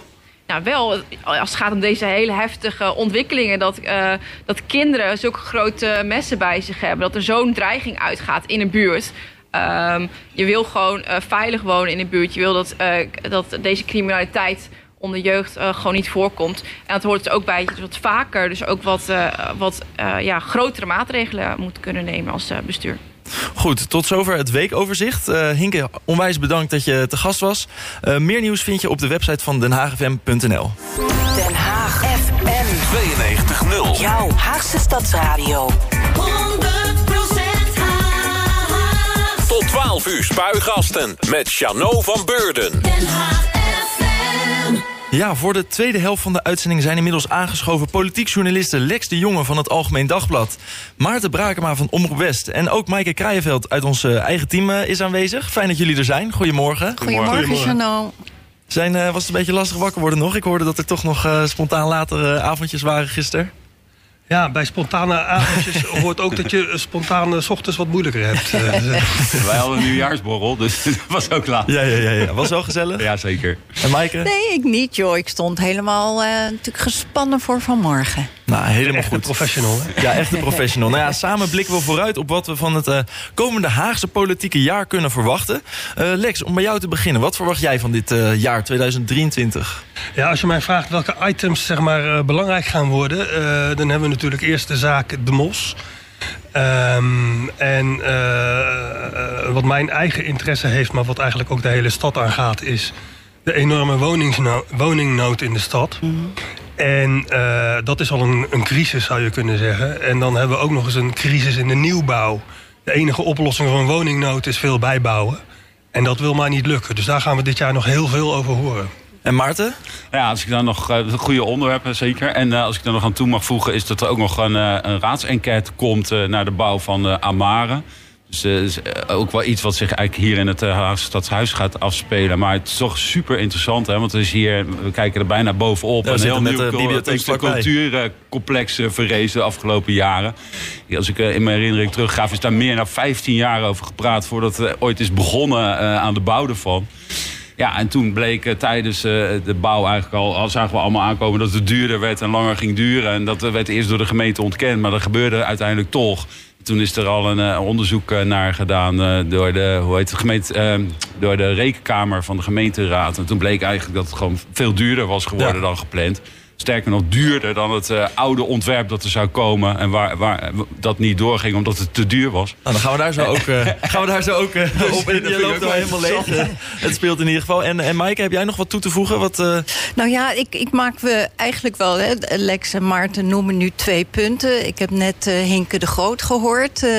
Nou, wel als het gaat om deze hele heftige ontwikkelingen. Dat, uh, dat kinderen zulke grote messen bij zich hebben. Dat er zo'n dreiging uitgaat in een buurt. Um, je wil gewoon uh, veilig wonen in een buurt. Je wil dat, uh, dat deze criminaliteit onder jeugd gewoon niet voorkomt. En dat hoort er ook bij dat je wat vaker, dus ook wat, wat ja, grotere maatregelen moet kunnen nemen als bestuur. Goed, tot zover het weekoverzicht. Uh, Hinke, onwijs bedankt dat je te gast was. Uh, meer nieuws vind je op de website van denhaagfm.nl. Den Haag FM 92.0. Jouw Haagse Stadsradio. 100% Haag. Tot 12 uur spuigasten met Chano van Beurden. Den Haag FM. Ja, voor de tweede helft van de uitzending zijn inmiddels aangeschoven politiek journalisten Lex de Jonge van het Algemeen Dagblad, Maarten Brakema van Omroep West en ook Maaike Kraaienveld uit ons eigen team is aanwezig. Fijn dat jullie er zijn. Goedemorgen. Goedemorgen, Chano. Zijn, uh, was het een beetje lastig wakker worden nog? Ik hoorde dat er toch nog uh, spontaan later uh, avondjes waren gisteren. Ja, bij spontane avondjes [laughs] hoort ook dat je spontaan s ochtends wat moeilijker hebt. [laughs] Wij hadden een nieuwjaarsborrel, dus [laughs] dat was ook laat. Ja, ja, ja, ja. Was wel gezellig? Ja, zeker. En Maaike? Nee, ik niet, joh. Ik stond helemaal natuurlijk gespannen voor vanmorgen. Nou, helemaal echt goed. Een professional, hè? Ja, echt een professional. nou ja, [laughs] samen blikken we vooruit op wat we van het uh, komende Haagse politieke jaar kunnen verwachten. Uh, Lex, om bij jou te beginnen. Wat verwacht jij van dit uh, jaar 2023? Ja, als je mij vraagt welke items zeg maar, belangrijk gaan worden... dan hebben we natuurlijk eerst de zaak De Mos... Um, en uh, wat mijn eigen interesse heeft, maar wat eigenlijk ook de hele stad aangaat, is de enorme woningnood in de stad. Mm -hmm. En uh, dat is al een, een crisis, zou je kunnen zeggen. En dan hebben we ook nog eens een crisis in de nieuwbouw. De enige oplossing voor een woningnood is veel bijbouwen. En dat wil maar niet lukken. Dus daar gaan we dit jaar nog heel veel over horen. En Maarten? Ja, als ik daar nog uh, goede onderwerpen zeker. En uh, als ik daar nog aan toe mag voegen, is dat er ook nog een, uh, een raadsenquête komt naar de bouw van Amare. Dus is ook wel iets wat zich eigenlijk hier in het uh, Stadshuis gaat afspelen. Maar het is toch super interessant, hè? Want we, is hier, we kijken er bijna bovenop. Ja, een heel nieuw cultuurcomplex verrezen de afgelopen jaren. Als ik in mijn herinnering terugga, is daar meer dan 15 jaar over gepraat... voordat het ooit is begonnen aan de bouw ervan. Ja, en toen bleek uh, tijdens uh, de bouw eigenlijk al, al zagen we allemaal aankomen dat het duurder werd en langer ging duren. En dat werd eerst door de gemeente ontkend, maar dat gebeurde uiteindelijk toch. Toen is er al een uh, onderzoek naar gedaan door, de, hoe heet het, gemeente, door de rekenkamer van de gemeenteraad. En toen bleek eigenlijk dat het gewoon veel duurder was geworden ja. dan gepland. Sterker nog, duurder dan het eh, oude ontwerp dat er zou komen. En waar, waar dat niet doorging omdat het te duur was. Nou, dan gaan we daar zo ook, eh, [laughs] gaan we daar zo ook eh, [laughs] op. En dat je loopt ook er helemaal leeg. het speelt in ieder geval. En, en Maaike, heb jij nog wat toe te voegen? Wat, eh, Nou ja, ik, ik maak we eigenlijk wel. Hè, Lex en Maarten noemen nu twee punten. Ik heb net eh, Hinke de Groot gehoord. eh,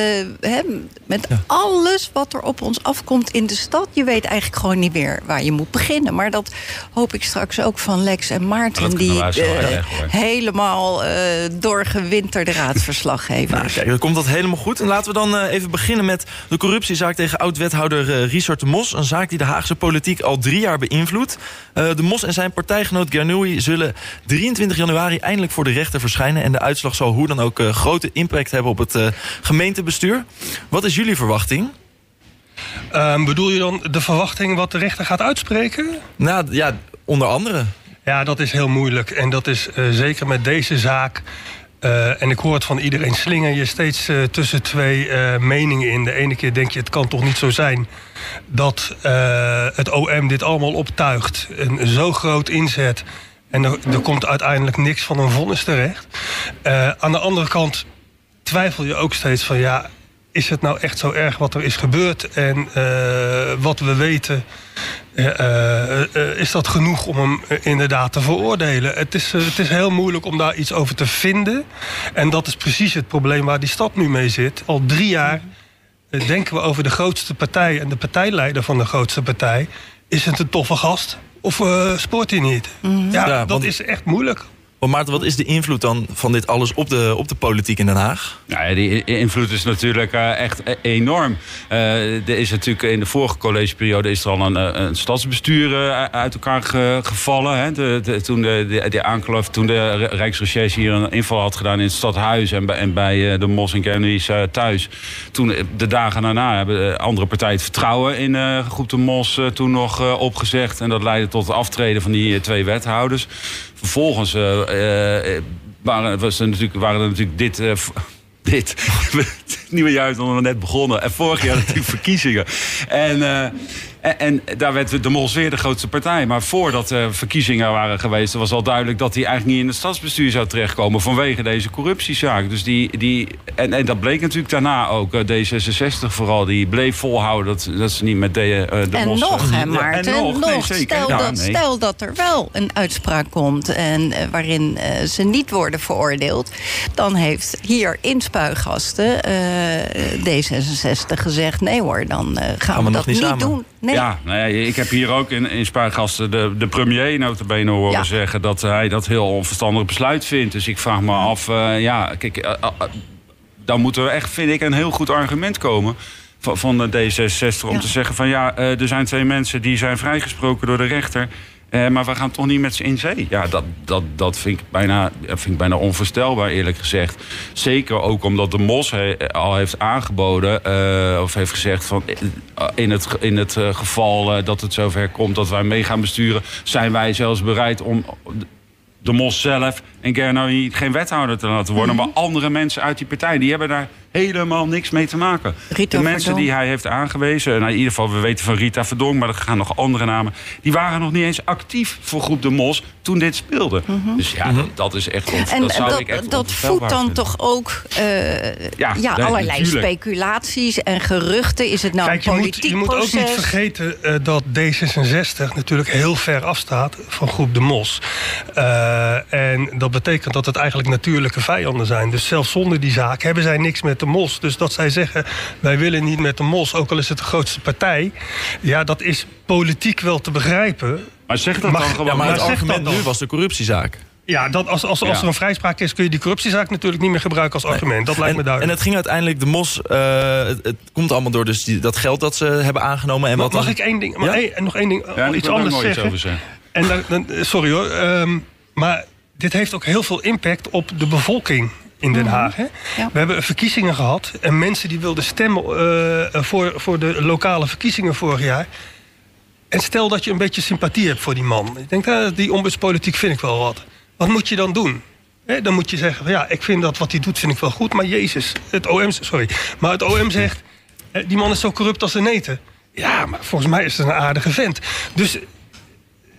hè, met alles wat er op ons afkomt in de stad. Je weet eigenlijk gewoon niet meer waar je moet beginnen. Maar dat hoop ik straks ook van Lex en Maarten. Dat kunnen die helemaal eh, doorgewinterde raadsverslaggevers. Nou, kijk, dan komt dat helemaal goed. En laten we dan eh, even beginnen met de corruptiezaak tegen oud-wethouder eh, Richard de Mos. Een zaak die de Haagse politiek al drie jaar beïnvloedt. Eh, de Mos en zijn partijgenoot Gernoui zullen 23 januari eindelijk voor de rechter verschijnen. En de uitslag zal hoe dan ook eh, grote impact hebben op het eh, gemeentebestuur. Wat is jullie verwachting? Ehm, bedoel je dan de verwachting wat de rechter gaat uitspreken? Nou ja, onder andere. Ja, dat is heel moeilijk. En dat is eh, zeker met deze zaak. eh, en ik hoor het van iedereen, slinger je steeds eh, tussen twee meningen in. De ene keer denk je, het kan toch niet zo zijn dat het OM dit allemaal optuigt. Een zo groot inzet. En er, er komt uiteindelijk niks van een vonnis terecht. Aan de andere kant twijfel je ook steeds van ja, is het nou echt zo erg wat er is gebeurd? En wat we weten, eh, eh, eh, is dat genoeg om hem inderdaad te veroordelen? Het is, het is heel moeilijk om daar iets over te vinden. En dat is precies het probleem waar die stad nu mee zit. Al drie jaar denken we over de grootste partij en de partijleider van de grootste partij. Is het een toffe gast of eh spoort hij niet? Ja, Ja, dat want- is echt moeilijk. Maar Maarten, wat is de invloed dan van dit alles op de, op de politiek in Den Haag? Nou die invloed is natuurlijk eh, echt e- enorm. Eh, er is natuurlijk in de vorige collegeperiode is er al een, eh, een stadsbestuur uit elkaar ge- gevallen. Hè. De, de- toen de, de, toen de Re- Rijksrecherche hier een inval had gedaan in het stadhuis en bij, en bij de Mos en eh, thuis. Toen de dagen daarna hebben de andere partijen het vertrouwen in groep de Mos toen nog opgezegd. En dat leidde tot het aftreden van die twee wethouders. Vervolgens eh, eh, waren, was er natuurlijk, waren er natuurlijk dit. eh, [laughs] dit. [laughs] Het nieuwe jaar is nog net begonnen. En vorig jaar natuurlijk verkiezingen. En, en, en daar werd de Mos weer de grootste partij. Maar voordat er verkiezingen waren geweest... was al duidelijk dat hij eigenlijk niet in het stadsbestuur zou terechtkomen... vanwege deze corruptiezaak. Dus die, die, en, en dat bleek natuurlijk daarna ook. eh, D66 vooral, die bleef volhouden dat, dat ze niet met de, eh, de en Mos... nog, hè, Ja, Maarten? en nog, nee, nog. zeker. stel, Ja, dat, nee. stel dat er wel een uitspraak komt... en eh, waarin eh, ze niet worden veroordeeld... dan heeft hier in Spuigasten eh, D66 gezegd... nee hoor, dan eh, gaan, we dat niet doen. Nee. Ja, nou ja, ik heb hier ook in, in Spuigasten de, de premier notabene horen Ja. zeggen... dat hij dat heel onverstandig besluit vindt. Dus ik vraag me af, eh, ja, kijk... eh, eh, dan moet er echt, vind ik, een heel goed argument komen van, van de D66... om Ja. te zeggen van ja, er zijn twee mensen die zijn vrijgesproken door de rechter... eh, maar we gaan toch niet met ze in zee. Ja, dat, dat, dat vind, ik bijna, vind ik bijna onvoorstelbaar, eerlijk gezegd. Zeker ook omdat de MOS he- al heeft aangeboden... eh, of heeft gezegd van eh, in het, in het geval dat het zover komt... dat wij mee gaan besturen, zijn wij zelfs bereid om de Mos zelf en Gernoui geen wethouder te laten worden. Mhm. Maar andere mensen uit die partij, die hebben daar helemaal niks mee te maken. Rita de mensen die hij heeft aangewezen, nou in ieder geval, we weten van Rita Verdonk, maar er gaan nog andere namen. Die waren nog niet eens actief voor groep de Mos toen dit speelde. Dus ja, dat, dat is echt Mhm. En dat zou dat, ik echt dat voedt dan vinden. toch ook eh, Ja, ja, nee, allerlei natuurlijk. speculaties en geruchten. Is het nou Kijk, je een moet, politiek je moet ook niet vergeten eh, dat D66 natuurlijk heel ver afstaat van groep De Mos. Eh, en dat betekent dat het eigenlijk natuurlijke vijanden zijn. Dus zelfs zonder die zaak hebben zij niks met de Mos. Dus dat zij zeggen, wij willen niet met de Mos, ook al is het de grootste partij. Ja, dat is politiek wel te begrijpen. Maar zeg dat dan gewoon. Ja, maar maar het argument nu was de corruptiezaak. Ja, dat als, als, als Ja. er een vrijspraak is, kun je die corruptiezaak natuurlijk niet meer gebruiken als argument. Dat lijkt en, me duidelijk. en het ging uiteindelijk, de mos, eh, het, het komt allemaal door dus die, dat geld dat ze hebben aangenomen. En Mag, wat dan, mag ik één ding, maar Ja? één- en nog één ding, Ja, iets anders nooit iets zeggen? over zeggen. En dan, dan- sorry hoor, ehm, maar dit heeft ook heel veel impact op de bevolking in Den Haag. Hè? Ja. We hebben verkiezingen gehad en mensen die wilden stemmen eh, voor, voor de lokale verkiezingen vorig jaar. En stel dat je een beetje sympathie hebt voor die man. Ik denk, eh, die ombudspolitiek vind ik wel wat. Wat moet je dan doen? Dan moet je zeggen, ja, ik vind dat wat hij doet, vind ik wel goed. Maar Jezus, het OM, sorry, maar het OM zegt, die man is zo corrupt als een neten. Ja, maar volgens mij is het een aardige vent. Dus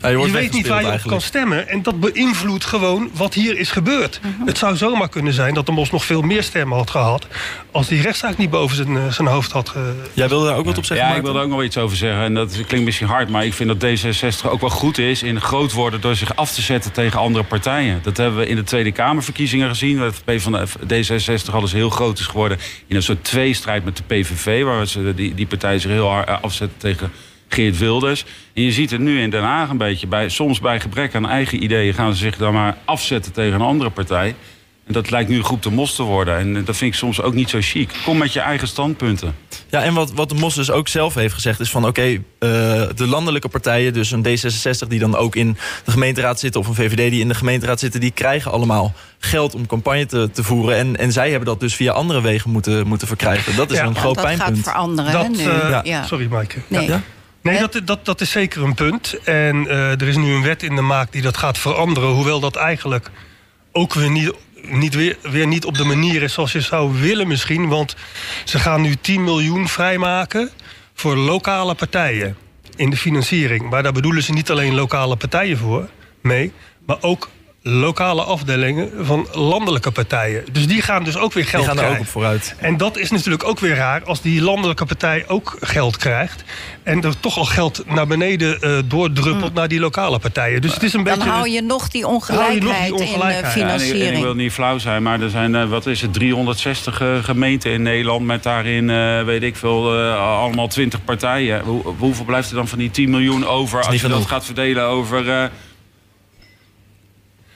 Ja, je wordt weet niet waar je op kan stemmen. En dat beïnvloedt gewoon wat hier is gebeurd. Mhm. Het zou zomaar kunnen zijn dat de Mos nog veel meer stemmen had gehad... als die rechtszaak niet boven zijn, eh, zijn hoofd had... ge- Jij wilde daar ook wat op zeggen, Ja, ik Maarten? wil er ook nog iets over zeggen. En dat klinkt misschien hard, maar ik vind dat D66 ook wel goed is in groot worden door zich af te zetten tegen andere partijen. Dat hebben we in de Tweede Kamerverkiezingen gezien. Dat P van de D66 alles heel groot is geworden in een soort tweestrijd met de PVV, waar ze die, die partij zich heel hard eh, afzetten tegen Geert Wilders. En je ziet het nu in Den Haag een beetje. Bij, soms bij gebrek aan eigen ideeën gaan ze zich dan maar afzetten tegen een andere partij. En dat lijkt nu een groep de mos te worden. En eh, dat vind ik soms ook niet zo chic. Kom met je eigen standpunten. Ja, en wat, wat de Mos dus ook zelf heeft gezegd is van... oké, eh, de landelijke partijen, dus een D66 die dan ook in de gemeenteraad zitten... of een VVD die in de gemeenteraad zitten... die krijgen allemaal geld om campagne te, te voeren. En, en zij hebben dat dus via andere wegen moeten, moeten verkrijgen. Dat is Ja. een groot dat gaat pijnpunt. veranderen Dat, nu. eh, Ja. ja. Sorry, Maaike. Nee. Ja? Nee, dat, dat, dat is zeker een punt. En eh, er is nu een wet in de maak die dat gaat veranderen. Hoewel dat eigenlijk ook weer niet, niet weer, weer niet op de manier is zoals je zou willen misschien. Want ze gaan nu 10 miljoen vrijmaken voor lokale partijen in de financiering. Maar daar bedoelen ze niet alleen lokale partijen voor mee, maar ook lokale afdelingen van landelijke partijen. Dus die gaan dus ook weer geld Die gaan er ook krijgen. op vooruit. En dat is natuurlijk ook weer raar als die landelijke partij ook geld krijgt. En er toch al geld naar beneden eh, doordruppelt naar die lokale partijen. Dus het is een Dan beetje. hou je nog die hou je nog die ongelijkheid, in Ja, en, ik, en ik financiering. wil niet flauw zijn, maar er zijn, eh, wat is het, 360 eh, gemeenten in Nederland... met daarin, eh, weet ik veel, allemaal 20 partijen. Hoe, hoeveel blijft er dan van die 10 miljoen over... als je dat gaat verdelen over eh,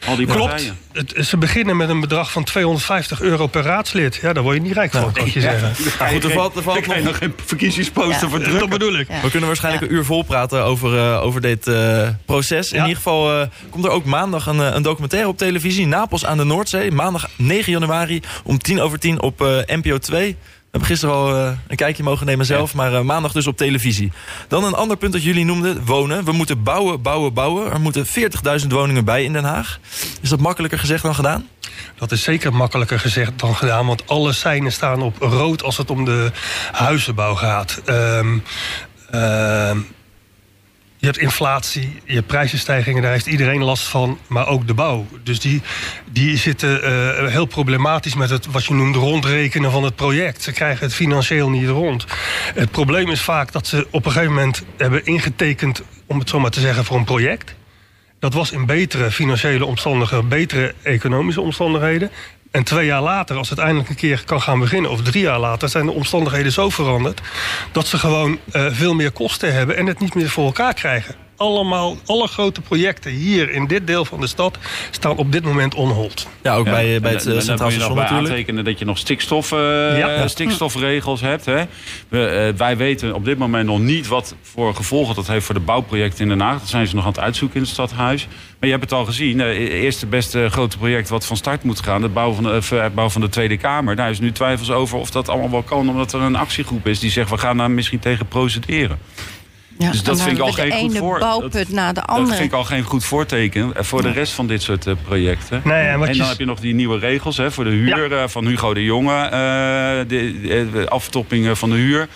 al die Klopt. Het, ze beginnen met een bedrag van 250 euro per raadslid. Ja, daar word je niet rijk van, kan ik je zeggen. Maar goed, er valt, er valt kan nog, nog geen verkiezingsposter Ja. voor Dat drukken. bedoel ik. Ja. we kunnen waarschijnlijk een uur vol praten over, eh, over dit eh, proces. In Ja. ieder geval eh, komt er ook maandag een, een documentaire op televisie. Napels aan de Noordzee. Maandag 9 januari om tien over tien op eh, NPO 2. We hebben gisteren al eh, een kijkje mogen nemen zelf. Maar eh, maandag dus op televisie. Dan een ander punt dat jullie noemden. Wonen. We moeten bouwen, bouwen, bouwen. Er moeten 40.000 woningen bij in Den Haag. Is dat makkelijker gezegd dan gedaan? Dat is zeker makkelijker gezegd dan gedaan. Want alle seinen staan op rood als het om de huizenbouw gaat. Ehm, je hebt inflatie, je hebt prijzenstijgingen, daar heeft iedereen last van. Maar ook de bouw. Dus die, die zitten eh, heel problematisch met het wat je noemt rondrekenen van het project. Ze krijgen het financieel niet rond. Het probleem is vaak dat ze op een gegeven moment hebben ingetekend, om het zo maar te zeggen, voor een project. Dat was in betere financiële omstandigheden, betere economische omstandigheden. En twee jaar later, als het eindelijk een keer kan gaan beginnen, of drie jaar later, zijn de omstandigheden zo veranderd dat ze gewoon eh, veel meer kosten hebben en het niet meer voor elkaar krijgen. Allemaal, alle grote projecten hier in dit deel van de stad staan op dit moment on hold. Ja, ook Ja, bij, eh, bij en het eh, dan Centraal Station natuurlijk. aantekenen dat je nog stikstof, eh, Ja. stikstofregels hebt. Hè. We, wij weten op dit moment nog niet wat voor gevolgen dat heeft voor de bouwprojecten in Den Haag. Dat zijn ze nog aan het uitzoeken in het stadhuis. Maar je hebt het al gezien. Het eerste beste grote project wat van start moet gaan. Het bouwen van de, uitbouw van de Tweede Kamer. Daar is nu twijfels over of dat allemaal wel kan. Omdat er een actiegroep is die zegt we gaan daar misschien tegen procederen. Ja, Dus dat vind ik al geen de goed voor. dat- Dat vind ik al geen goed voorteken eh, voor de rest van dit soort eh, projecten. Nee, en wat En je dan heb je nog die nieuwe regels hè, voor de huur eh, van Hugo de Jonge. eh, de, de, de aftoppingen van de huur.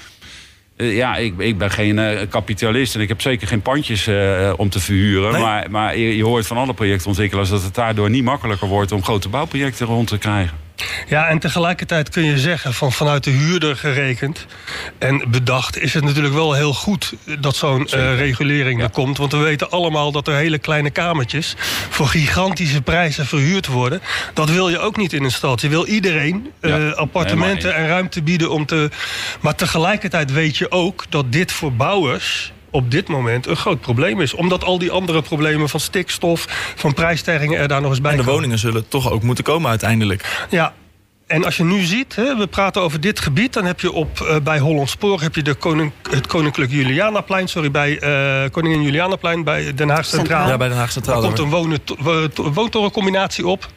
Ja, ik, ik ben geen kapitalist en ik heb zeker geen pandjes eh, om te verhuren. Nee. Maar, maar je, je hoort van alle projectontwikkelaars dat het daardoor niet makkelijker wordt om grote bouwprojecten rond te krijgen. Ja, en tegelijkertijd kun je zeggen van vanuit de huurder gerekend en bedacht is het natuurlijk wel heel goed dat zo'n eh, regulering Ja. er komt. Want we weten allemaal dat er hele kleine kamertjes voor gigantische prijzen verhuurd worden. Dat wil je ook niet in een stad. Je wil iedereen eh, appartementen en ruimte bieden om te. Maar tegelijkertijd weet je ook dat dit voor bouwers op dit moment een groot probleem is. Omdat al die andere problemen van stikstof, van prijsstijgingen er daar nog eens bij En de komen. woningen zullen toch ook moeten komen uiteindelijk. Ja. En als je nu ziet, hè, we praten over dit gebied... dan heb je op, eh, bij Holland Spoor heb je de koning, het Koninklijk Julianaplein... sorry, bij eh, Koningin Julianaplein, bij Den Haag Centraal. Ja, bij Den Haag Daar Centraal. komt een woontorencombinatie op.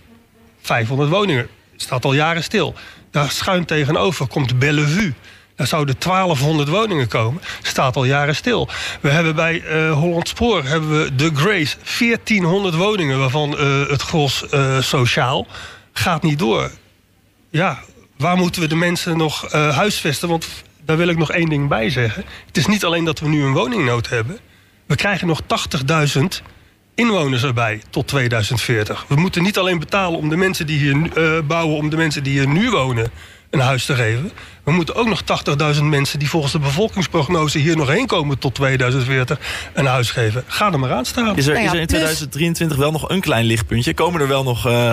500 woningen. Staat al jaren stil. Daar schuin tegenover komt Bellevue. Daar zouden 1200 woningen komen. Staat al jaren stil. We hebben bij eh, Holland Spoor hebben we de Grace 1400 woningen... waarvan eh, het gros eh, sociaal gaat niet door. Ja, waar moeten we de mensen nog huisvesten? Want daar wil ik nog één ding bij zeggen. Het is niet alleen dat we nu een woningnood hebben... We krijgen nog 80.000 inwoners erbij tot 2040. We moeten niet alleen betalen om de mensen die hier bouwen, om de mensen die hier nu wonen een huis te geven. We moeten ook nog 80.000 mensen die volgens de bevolkingsprognose hier nog heen komen tot 2040 een huis geven. Ga er maar aan staan. Is er, Nou is er in plus- 2023 wel nog een klein lichtpuntje? Komen er wel nog eh,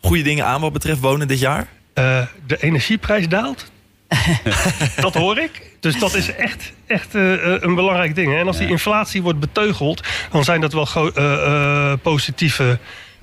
goede dingen aan wat betreft wonen dit jaar? Eh, de energieprijs daalt. [laughs] dat hoor ik. Dus dat is echt, echt eh, een belangrijk ding. hè. En als die inflatie wordt beteugeld, dan zijn dat wel eh, eh, positieve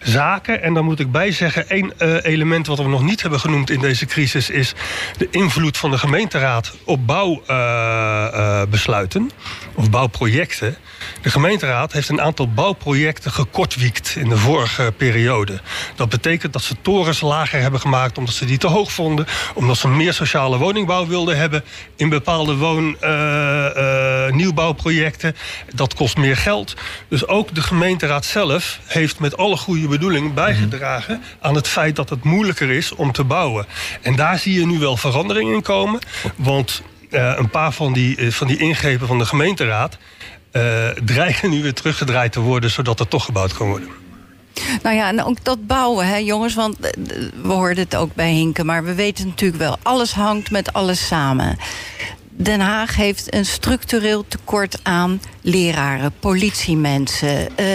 zaken. En dan moet ik bij zeggen, één eh, element wat we nog niet hebben genoemd in deze crisis is de invloed van de gemeenteraad op bouwbesluiten of bouwprojecten. De gemeenteraad heeft een aantal bouwprojecten gekortwiekt in de vorige periode. Dat betekent dat ze torens lager hebben gemaakt omdat ze die te hoog vonden. Omdat ze meer sociale woningbouw wilden hebben in bepaalde woon, eh, eh, nieuwbouwprojecten. Dat kost meer geld. Dus ook de gemeenteraad zelf heeft met alle goede bedoelingen bijgedragen aan het feit dat het moeilijker is om te bouwen. En daar zie je nu wel verandering in komen. Want eh, een paar van die, eh, van die ingrepen van de gemeenteraad eh, dreigen nu weer teruggedraaid te worden, zodat er toch gebouwd kan worden. Nou ja, en ook dat bouwen, hè, jongens. Want we hoorden het ook bij Hinken. Maar we weten natuurlijk wel, alles hangt met alles samen. Den Haag heeft een structureel tekort aan leraren, politiemensen. eh,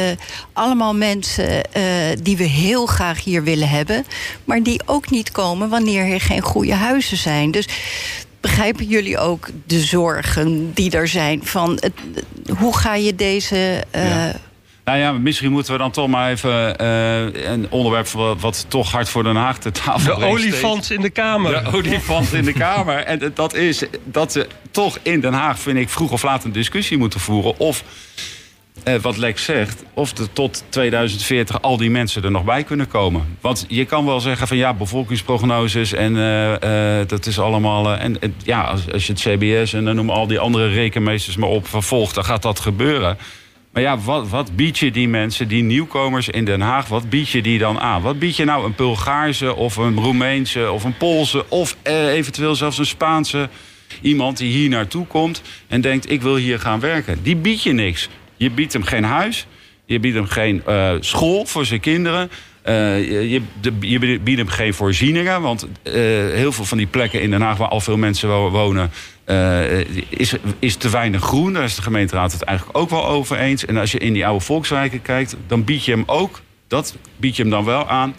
allemaal mensen eh, die we heel graag hier willen hebben. Maar die ook niet komen wanneer er geen goede huizen zijn. Dus begrijpen jullie ook de zorgen die er zijn? Van hoe ga je deze. eh. Nou ja, misschien moeten we dan toch maar even eh, een onderwerp wat, wat toch hard voor Den Haag te tafel De brengt olifant in de Kamer. De olifant in de Kamer. En dat is dat ze toch in Den Haag, vind ik, vroeg of laat een discussie moeten voeren. Of, eh, wat Lex zegt, of er tot 2040 al die mensen er nog bij kunnen komen. Want je kan wel zeggen van ja, bevolkingsprognoses en eh, dat is allemaal... en, en ja, als, als je het CBS en dan noem al die andere rekenmeesters maar op vervolgt, dan gaat dat gebeuren. Maar ja, wat, wat bied je die mensen, die nieuwkomers in Den Haag, wat bied je die dan aan? Wat bied je nou een Bulgaarse of een Roemeense of een Poolse of eh, eventueel zelfs een Spaanse iemand die hier naartoe komt en denkt ik wil hier gaan werken? Die bied je niks. Je biedt hem geen huis, je biedt hem geen eh, school voor zijn kinderen. eh, je, je, biedt hem geen voorzieningen. Want heel veel van die plekken in Den Haag waar al veel mensen wo- wonen. Eh, is, is te weinig groen. Daar is de gemeenteraad het eigenlijk ook wel over eens. En als je in die oude volkswijken kijkt, dan bied je hem ook, dat bied je hem dan wel aan,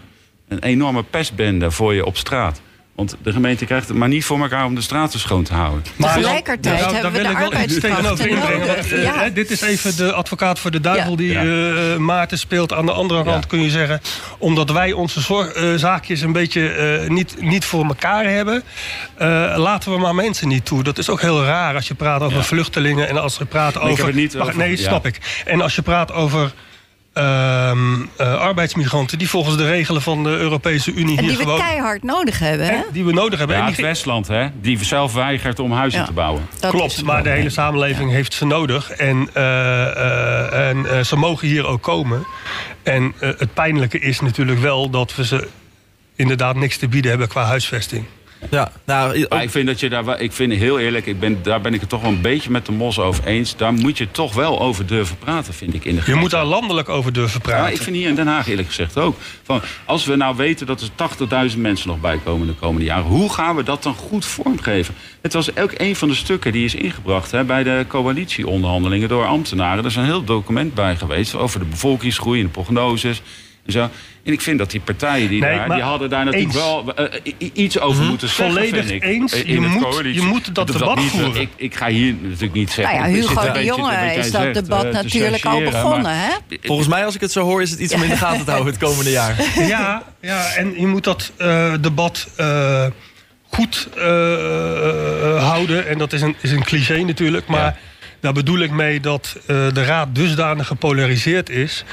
een enorme pestbende voor je op straat. Want de gemeente krijgt het maar niet voor elkaar om de straten schoon te houden. Tegelijkertijd daar- hebben daar we de wil ik wel iets tegenover arbeidskrachten nodig. Ja. hè, dit is even de advocaat voor de duivel Ja. die Ja. eh, Maarten speelt. Aan de andere kant Ja. kun je zeggen... omdat wij onze zorg, eh, zaakjes een beetje eh, niet, niet voor elkaar hebben... eh, laten we maar mensen niet toe. Dat is ook heel raar als je praat over Ja. vluchtelingen... en als je praat ik heb over... het niet nee, ja. snap ik. En als je praat over... ehm, eh, arbeidsmigranten die volgens de regelen van de Europese Unie En hier die we gewoon... keihard nodig hebben, hè? die we nodig hebben. Ja, En het Westland, hè, die zelf weigert om huizen Ja. te bouwen. Klopt, maar de hele samenleving heeft ze nodig. En, eh, eh, en eh, ze mogen hier ook komen. En het pijnlijke is natuurlijk wel dat we ze inderdaad niks te bieden hebben qua huisvesting. Ja, nou, ook- Maar ik vind dat je daar, wel- ik vind heel eerlijk, ik ben, daar ben ik het toch wel een beetje met de mos over eens. Daar moet je toch wel over durven praten, vind ik in de Je moet daar landelijk over durven Ja, praten. ik vind hier in Den Haag eerlijk gezegd ook. Van, als we nou weten dat er 80.000 mensen nog bij komen de komende jaren, hoe gaan we dat dan goed vormgeven? Het was ook een van de stukken die is ingebracht hè, bij de coalitieonderhandelingen door ambtenaren. Er is een heel document bij geweest over de bevolkingsgroei en de prognoses. En, zo. en ik vind dat die partijen die, Nee, daar, die hadden daar natuurlijk eens. wel eh, iets over moeten zeggen. Volledig vind ik, eens. Je moet- coalitie. je moet dat debat niet, voeren. Ik, ik ga hier natuurlijk niet zeggen. Nou ja, Hugo de Jonge is dat zegt, debat natuurlijk al begonnen, maar- hè? volgens mij, als ik het zo hoor, is het iets om in de [laughs] gaten te houden het komende jaar. Ja, ja, en je moet dat eh, debat eh, goed eh, eh, houden. En dat is een, is een cliché natuurlijk. Maar Ja. Daar bedoel ik mee dat eh, de raad dusdanig gepolariseerd is...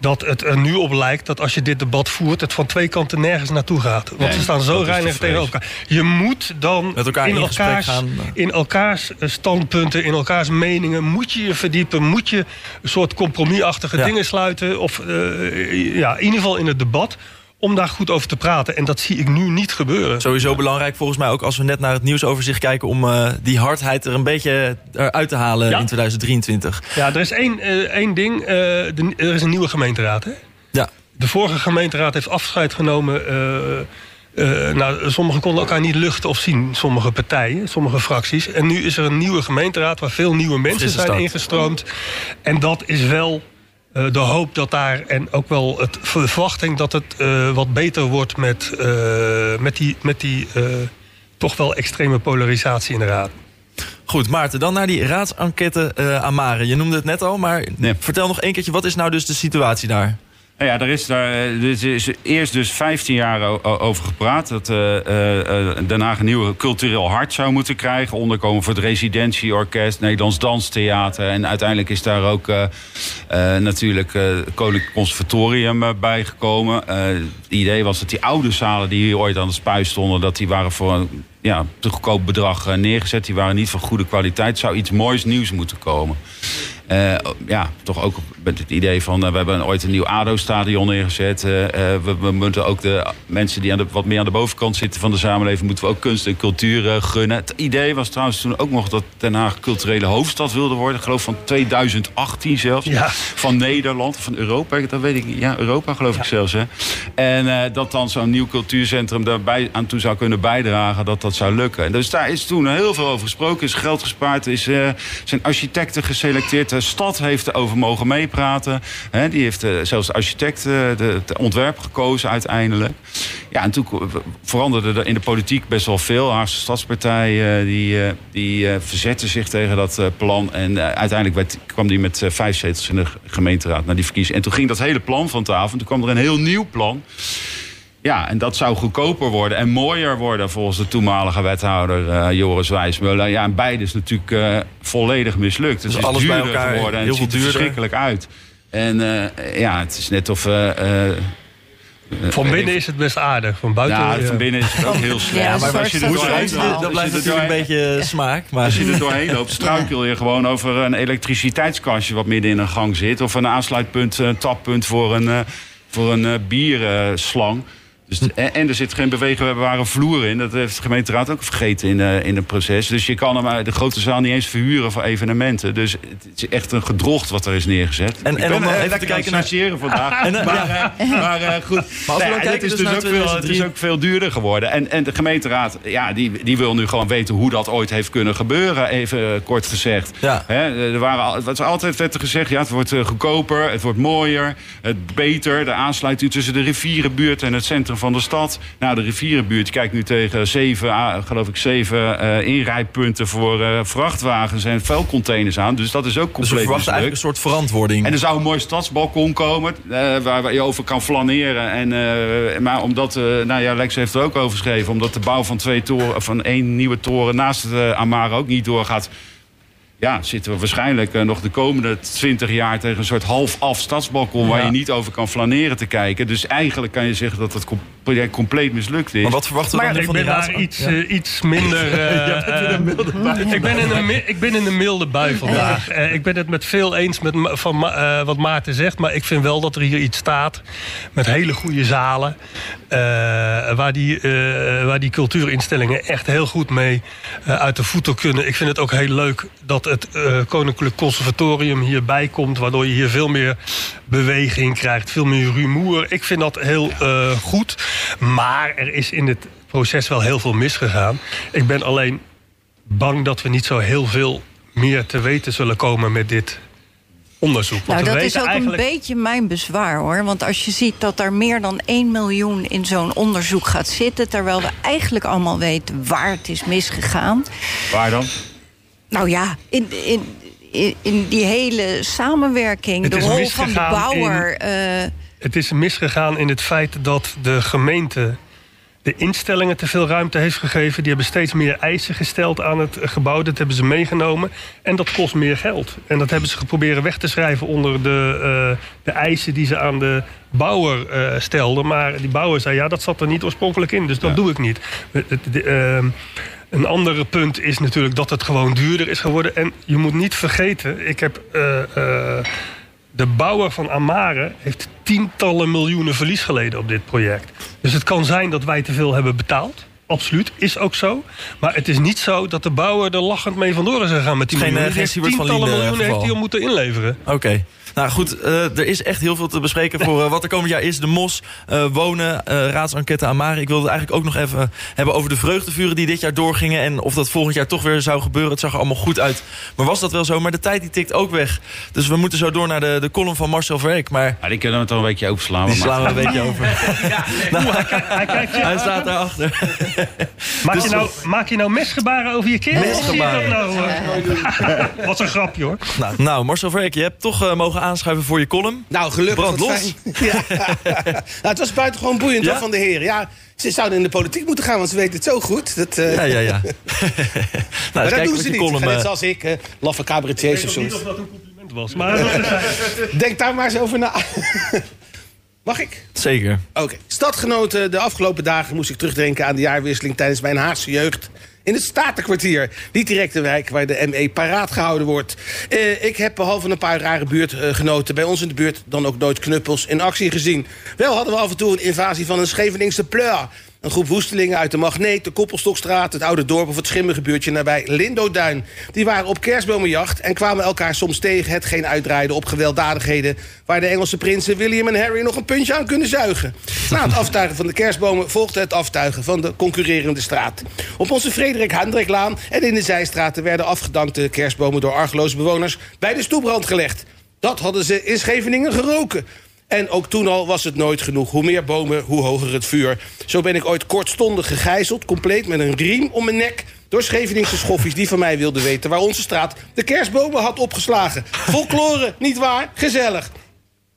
dat het er nu op lijkt dat als je dit debat voert... het van twee kanten nergens naartoe gaat. Want Nee, ze staan zo reinig tegenover elkaar. Je moet dan Met elkaar in elkaars, gaan. in elkaars eh, standpunten, in elkaars meningen... moet je je verdiepen, moet je een soort compromisachtige Ja. dingen sluiten... of eh, ja, in ieder geval in het debat om daar goed over te praten. En dat zie ik nu niet gebeuren. Sowieso belangrijk volgens mij ook als we net naar het nieuwsoverzicht kijken... om eh, die hardheid er een beetje uit te halen Ja. in 2023. Ja, er is één, eh, één ding. eh, de- er is een nieuwe gemeenteraad, hè? Ja, De vorige gemeenteraad heeft afscheid genomen. nou, sommigen konden elkaar niet luchten of zien, sommige partijen, sommige fracties. En nu is er een nieuwe gemeenteraad waar veel nieuwe mensen Frisse zijn ingestroomd. En dat is wel eh, de hoop dat daar, en ook wel het, de verwachting dat het eh, wat beter wordt met, eh, met die, met die eh, toch wel extreme polarisatie in de raad. goed. Maarten, dan naar die raadsenquête eh aan Mare. Je noemde het net al, maar Nee. vertel nog één keertje... wat is nou dus de situatie daar? Nou ja, er is daar er is eerst dus 15 jaar over gepraat. Dat eh, eh, eh, Den Haag een nieuw cultureel hart zou moeten krijgen. Onderkomen voor het residentieorkest, Nederlands Danstheater. En uiteindelijk is daar ook eh, eh, natuurlijk eh, het Koninklijk Conservatorium eh, bijgekomen. Eh, het idee was dat die oude zalen die hier ooit aan de spui stonden... dat die waren voor een ja, te goedkoop bedrag eh, neergezet. Die waren niet van goede kwaliteit. Zou iets moois nieuws moeten komen. Eh, ja, toch ook met het idee van... eh, we hebben ooit een nieuw ADO-stadion neergezet. Eh, eh, we, we moeten ook de mensen die aan de, wat meer aan de bovenkant zitten van de samenleving... moeten we ook kunst en cultuur gunnen. Het idee was trouwens toen ook nog dat Den Haag culturele hoofdstad wilde worden. Ik geloof van 2018 zelfs. Ja. Van Nederland, van Europa. Dat weet ik niet. Ja, Europa geloof ik zelfs. Hè. En dat dan zo'n nieuw cultuurcentrum daarbij aan toe zou kunnen bijdragen... dat dat zou lukken. En dus daar is toen heel veel over gesproken. Is geld gespaard, is, zijn architecten geselecteerd. De stad heeft erover mogen meepraten. Hè, die heeft eh, zelfs architect eh, het ontwerp gekozen uiteindelijk. Ja, en toen veranderde er in de politiek best wel veel. Haagse Stadspartij eh, die, die verzette zich tegen dat plan. En uiteindelijk werd, kwam die met vijf zetels in de gemeenteraad naar die verkiezingen. En toen ging dat hele plan van tafel. En toen kwam er een heel nieuw plan. Ja, en dat zou goedkoper worden en mooier worden volgens de toenmalige wethouder eh, Joris Wijsmuller. Ja, en beide is natuurlijk eh, volledig mislukt. Het Dus is alles bij duurder elkaar geworden en heel het ziet er duurder. verschrikkelijk uit. En eh, ja, het is net of... Van binnen is het best aardig, van buiten... ja, van binnen is het ook heel slecht. Ja, maar als je er Doorheen loopt, dat blijft natuurlijk een beetje smaak. Maar Als je er doorheen loopt, struikel je gewoon over een elektriciteitskastje wat midden in een gang zit. Of een aansluitpunt, een tappunt voor een, eh, voor een bierslang. Dus, en, en er zit geen beweegbare vloer in. Dat heeft de gemeenteraad ook vergeten in, eh, in het proces. Dus je kan hem de grote zaal niet eens verhuren voor evenementen. Dus het is echt een gedrocht wat er is neergezet. En- Ik en ben, eh, even te kijken naar- chargeren vandaag. [laughs] En, eh, maar, maar goed. Maar Nee, kijken het, is dus dus ook veel, het is 2003. ook veel duurder geworden. En, en de gemeenteraad, ja, die, die wil nu gewoon weten hoe dat ooit heeft kunnen gebeuren. Even kort gezegd. Ja. Er waren, was altijd werd er gezegd, ja, het wordt goedkoper, het wordt mooier, het beter. De aansluiting tussen de rivierenbuurt en het centrum van de stad. Nou, de rivierenbuurt kijkt nu tegen zeven, ah, geloof ik, zeven eh, inrijpunten voor eh, vrachtwagens en vuilcontainers aan. Dus dat is ook dus we compleet verwachten eigenlijk mislukt. een soort verantwoording. En er zou een mooi stadsbalkon komen eh, waar, waar je over kan flaneren. En, maar omdat, nou ja, Lex heeft er ook over geschreven, omdat de bouw van, twee toren, van één nieuwe toren naast uh, Amara ook niet doorgaat. Ja, zitten we waarschijnlijk eh, nog de komende 20 jaar tegen een soort half-af stadsbalkon waar Ja. je niet over kan flaneren te kijken. Dus eigenlijk kan je zeggen dat het project compleet mislukt is. maar wat verwachten we Maar dan Ik van die ben daar iets, Ja. eh, iets minder... [laughs] eh, ik, ben in een, mi- ik ben in een milde bui vandaag. Eh, ik ben het met veel eens met, van, eh, wat Maarten zegt. Maar ik vind wel dat er hier iets staat. Met hele goede zalen. eh, waar, die, eh, waar die cultuurinstellingen echt heel goed mee uit de voeten kunnen. Ik vind het ook heel leuk dat het eh, Koninklijk Conservatorium hierbij komt. Waardoor je hier veel meer beweging krijgt. Veel meer rumoer. Ik vind dat heel eh, goed. Maar er is in het proces wel heel veel misgegaan. Ik ben alleen bang dat we niet zo heel veel meer te weten zullen komen met dit onderzoek. Want Nou, dat is ook eigenlijk... een beetje mijn bezwaar hoor. Want als je ziet dat er meer dan 1 miljoen in zo'n onderzoek gaat zitten. terwijl we eigenlijk allemaal weten waar het is misgegaan. Waar dan? Nou ja, in, in, in, in die hele samenwerking, Het de rol van de bouwer. eh, Het is misgegaan in het feit dat de gemeente de instellingen te veel ruimte heeft gegeven. Die hebben steeds meer eisen gesteld aan het gebouw. Dat hebben ze meegenomen. En dat kost meer geld. En dat hebben ze geprobeerd weg te schrijven onder de, eh, de eisen die ze aan de bouwer eh, stelden. Maar die bouwer zei, ja, dat zat er niet oorspronkelijk in. Dus dat doe ik niet. De, ehm, een andere punt is natuurlijk dat het gewoon duurder is geworden. En je moet niet vergeten, ik heb... De bouwer van Amare heeft tientallen miljoenen verlies geleden op dit project. Dus het kan zijn dat wij te veel hebben betaald. Absoluut, is ook zo. Maar het is niet zo dat de bouwer er lachend mee vandoor is gegaan met die miljoenen. geen heeft Siebert van tientallen miljoenen heeft hij al moeten inleveren. Oké. Nou goed, eh, er is echt heel veel te bespreken voor eh, wat er komend jaar is. De MOS, eh, wonen, eh raadsenquête aan Mare. Ik wilde het eigenlijk ook nog even hebben over de vreugdevuren die dit jaar doorgingen. En of dat volgend jaar toch weer zou gebeuren. Het zag er allemaal goed uit. Maar was dat wel zo? Maar de tijd die tikt ook weg. Dus we moeten zo door naar de, de column van Marcel Verheek. Maar Ja, die kunnen we toch een beetje overslaan. die maar- slaan we een beetje over. [laughs] Hij kijkt je Hij staat daarachter. [laughs] Maak, Dus- je nou, maak je nou mesgebaren over je keel? Mesgebaren. Wat nou, een grapje hoor. Nou, nou, Marcel Verheek, je hebt toch eh, mogen aanschuiven voor je column. Nou, gelukkig. Brand los. fijn. [laughs] Ja. nou, het was buitengewoon boeiend Ja? hoor, van de heren. Ja, ze zouden in de politiek moeten gaan, want ze weten het zo goed. Dat, eh, Ja, ja, ja. [laughs] nou, maar dat doen ze niet. column, Net eh, zoals ik, eh laffe cabaretiers of Ik weet niet of dat een compliment was. Maar [laughs] Denk daar maar eens over na. Mag ik? Zeker. Oké. Stadgenoten, de afgelopen dagen moest ik terugdenken aan de jaarwisseling tijdens mijn Haagse jeugd. In het Statenkwartier, niet direct de wijk waar de ME paraat gehouden wordt. Eh, ik heb behalve een paar rare buurtgenoten bij ons in de buurt dan ook nooit knuppels in actie gezien. Wel hadden we af en toe een invasie van een Scheveningse pleur. Een groep woestelingen uit de Magneet, de Koppelstokstraat, het oude dorp of het schimmige buurtje nabij Lindoduin. Die waren op kerstbomenjacht en kwamen elkaar soms tegen het geen uitrijden op gewelddadigheden. Waar de Engelse prinsen William en Harry nog een puntje aan kunnen zuigen. Na het [laughs] aftuigen van de kerstbomen volgde het aftuigen van de concurrerende straat. Op onze Frederik Hendriklaan en in de zijstraten werden afgedankte kerstbomen door argeloze bewoners bij de stoeprand gelegd. Dat hadden ze in Scheveningen geroken. En ook toen al was het nooit genoeg. Hoe meer bomen, hoe hoger het vuur. Zo ben ik ooit kortstondig gegijzeld, compleet met een riem om mijn nek... door Scheveningse schoffies die van mij wilden weten... waar onze straat de kerstbomen had opgeslagen. Folklore, niet waar? Gezellig.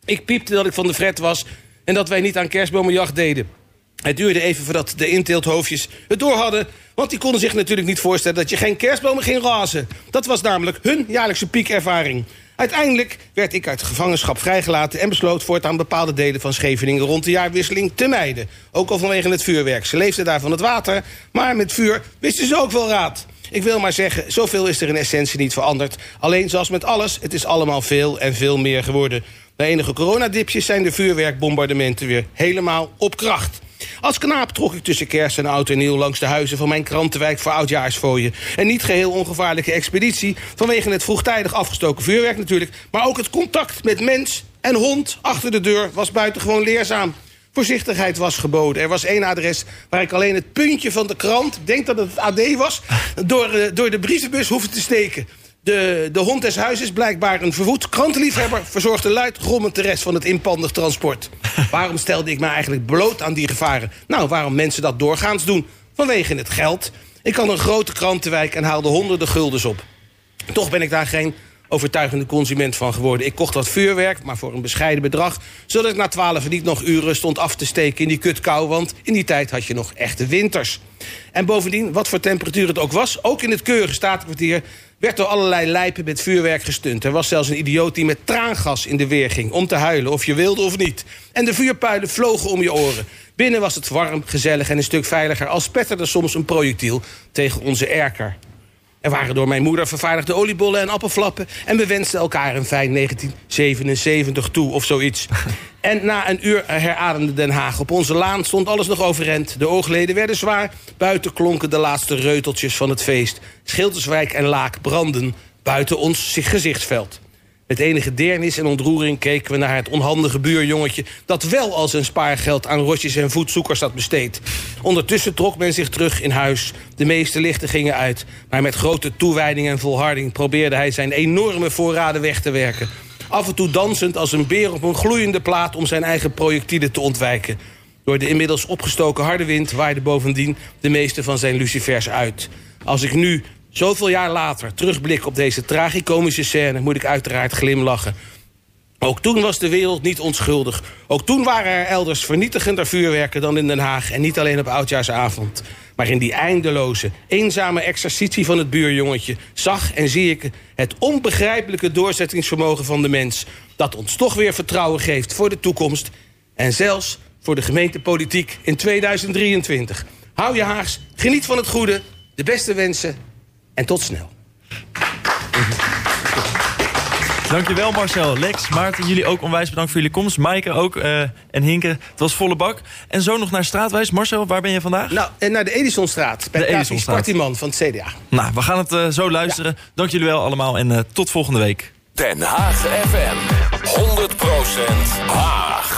Ik piepte dat ik van de fret was en dat wij niet aan kerstbomenjacht deden. Het duurde even voordat de inteelthoofdjes het door hadden... want die konden zich natuurlijk niet voorstellen dat je geen kerstbomen ging razen. Dat was namelijk hun jaarlijkse piekervaring. Uiteindelijk werd ik uit gevangenschap vrijgelaten... en besloot voortaan bepaalde delen van Scheveningen rond de jaarwisseling te mijden. Ook al vanwege het vuurwerk. Ze leefden daar van het water, maar met vuur wisten ze ook wel raad. Ik wil maar zeggen, zoveel is er in essentie niet veranderd. Alleen zoals met alles, het is allemaal veel en veel meer geworden. Na enige coronadipjes zijn de vuurwerkbombardementen weer helemaal op kracht. Als knaap trok ik tussen kerst en oud en nieuw langs de huizen van mijn krantenwijk voor oudjaarsfooien. Een niet geheel ongevaarlijke expeditie vanwege het vroegtijdig afgestoken vuurwerk natuurlijk. Maar ook het contact met mens en hond achter de deur was buitengewoon leerzaam. Voorzichtigheid was geboden. Er was één adres waar ik alleen het puntje van de krant, ik denk dat het het AD was, door, eh, door de brievenbus hoefde te steken. De, de hond des huizes, blijkbaar een verwoed krantenliefhebber... verzorgde luid grommend de rest van het inpandig transport. [laughs] waarom stelde ik me eigenlijk bloot aan die gevaren? Nou, waarom mensen dat doorgaans doen? Vanwege het geld. Ik had een grote krantenwijk en haalde honderden guldens op. Toch ben ik daar geen overtuigende consument van geworden. Ik kocht wat vuurwerk, maar voor een bescheiden bedrag... zodat ik na twaalf niet nog uren stond af te steken in die kutkou... want in die tijd had je nog echte winters. En bovendien, wat voor temperatuur het ook was... ook in het keurige statenkwartier werd door allerlei lijpen met vuurwerk gestunt. Er was zelfs een idioot die met traangas in de weer ging... om te huilen, of je wilde of niet. En de vuurpuilen vlogen om je oren. Binnen was het warm, gezellig en een stuk veiliger... als spetterde soms een projectiel tegen onze erker. Er waren door mijn moeder vervaardigde oliebollen en appelflappen... en we wensten elkaar een fijn 1977 toe of zoiets. [laughs] En na een uur herademde Den Haag. Op onze laan stond alles nog overeind. De oogleden werden zwaar. Buiten klonken de laatste reuteltjes van het feest. Schilderswijk en Laak brandden buiten ons gezichtsveld. Met enige deernis en ontroering keken we naar het onhandige buurjongetje... dat wel al zijn spaargeld aan rotjes en voetzoekers had besteed. Ondertussen trok men zich terug in huis. De meeste lichten gingen uit. Maar met grote toewijding en volharding... probeerde hij zijn enorme voorraden weg te werken. Af en toe dansend als een beer op een gloeiende plaat... om zijn eigen projectielen te ontwijken. Door de inmiddels opgestoken harde wind waaide bovendien de meeste van zijn lucifers uit. Als ik nu, zoveel jaar later, terugblik op deze tragicomische scène... moet ik uiteraard glimlachen. Ook toen was de wereld niet onschuldig. Ook toen waren er elders vernietigender vuurwerken dan in Den Haag... en niet alleen op Oudjaarsavond. Maar in die eindeloze, eenzame exercitie van het buurjongetje... zag en zie ik het onbegrijpelijke doorzettingsvermogen van de mens... dat ons toch weer vertrouwen geeft voor de toekomst... en zelfs voor de gemeentepolitiek in 2023. Hou je Haags, geniet van het goede, de beste wensen en tot snel. Dankjewel Marcel, Lex, Maarten, jullie ook onwijs bedankt voor jullie komst. Maaike ook eh, en Hinke, het was volle bak. En zo nog naar Straatwijs. Marcel, waar ben je vandaag? Nou, en naar de Edisonstraat. Bij De Edisonstraat. Van het CDA. Nou, we gaan het eh, zo luisteren. Dank jullie wel allemaal en eh, tot volgende week. Den Haag FM. 100% Haag.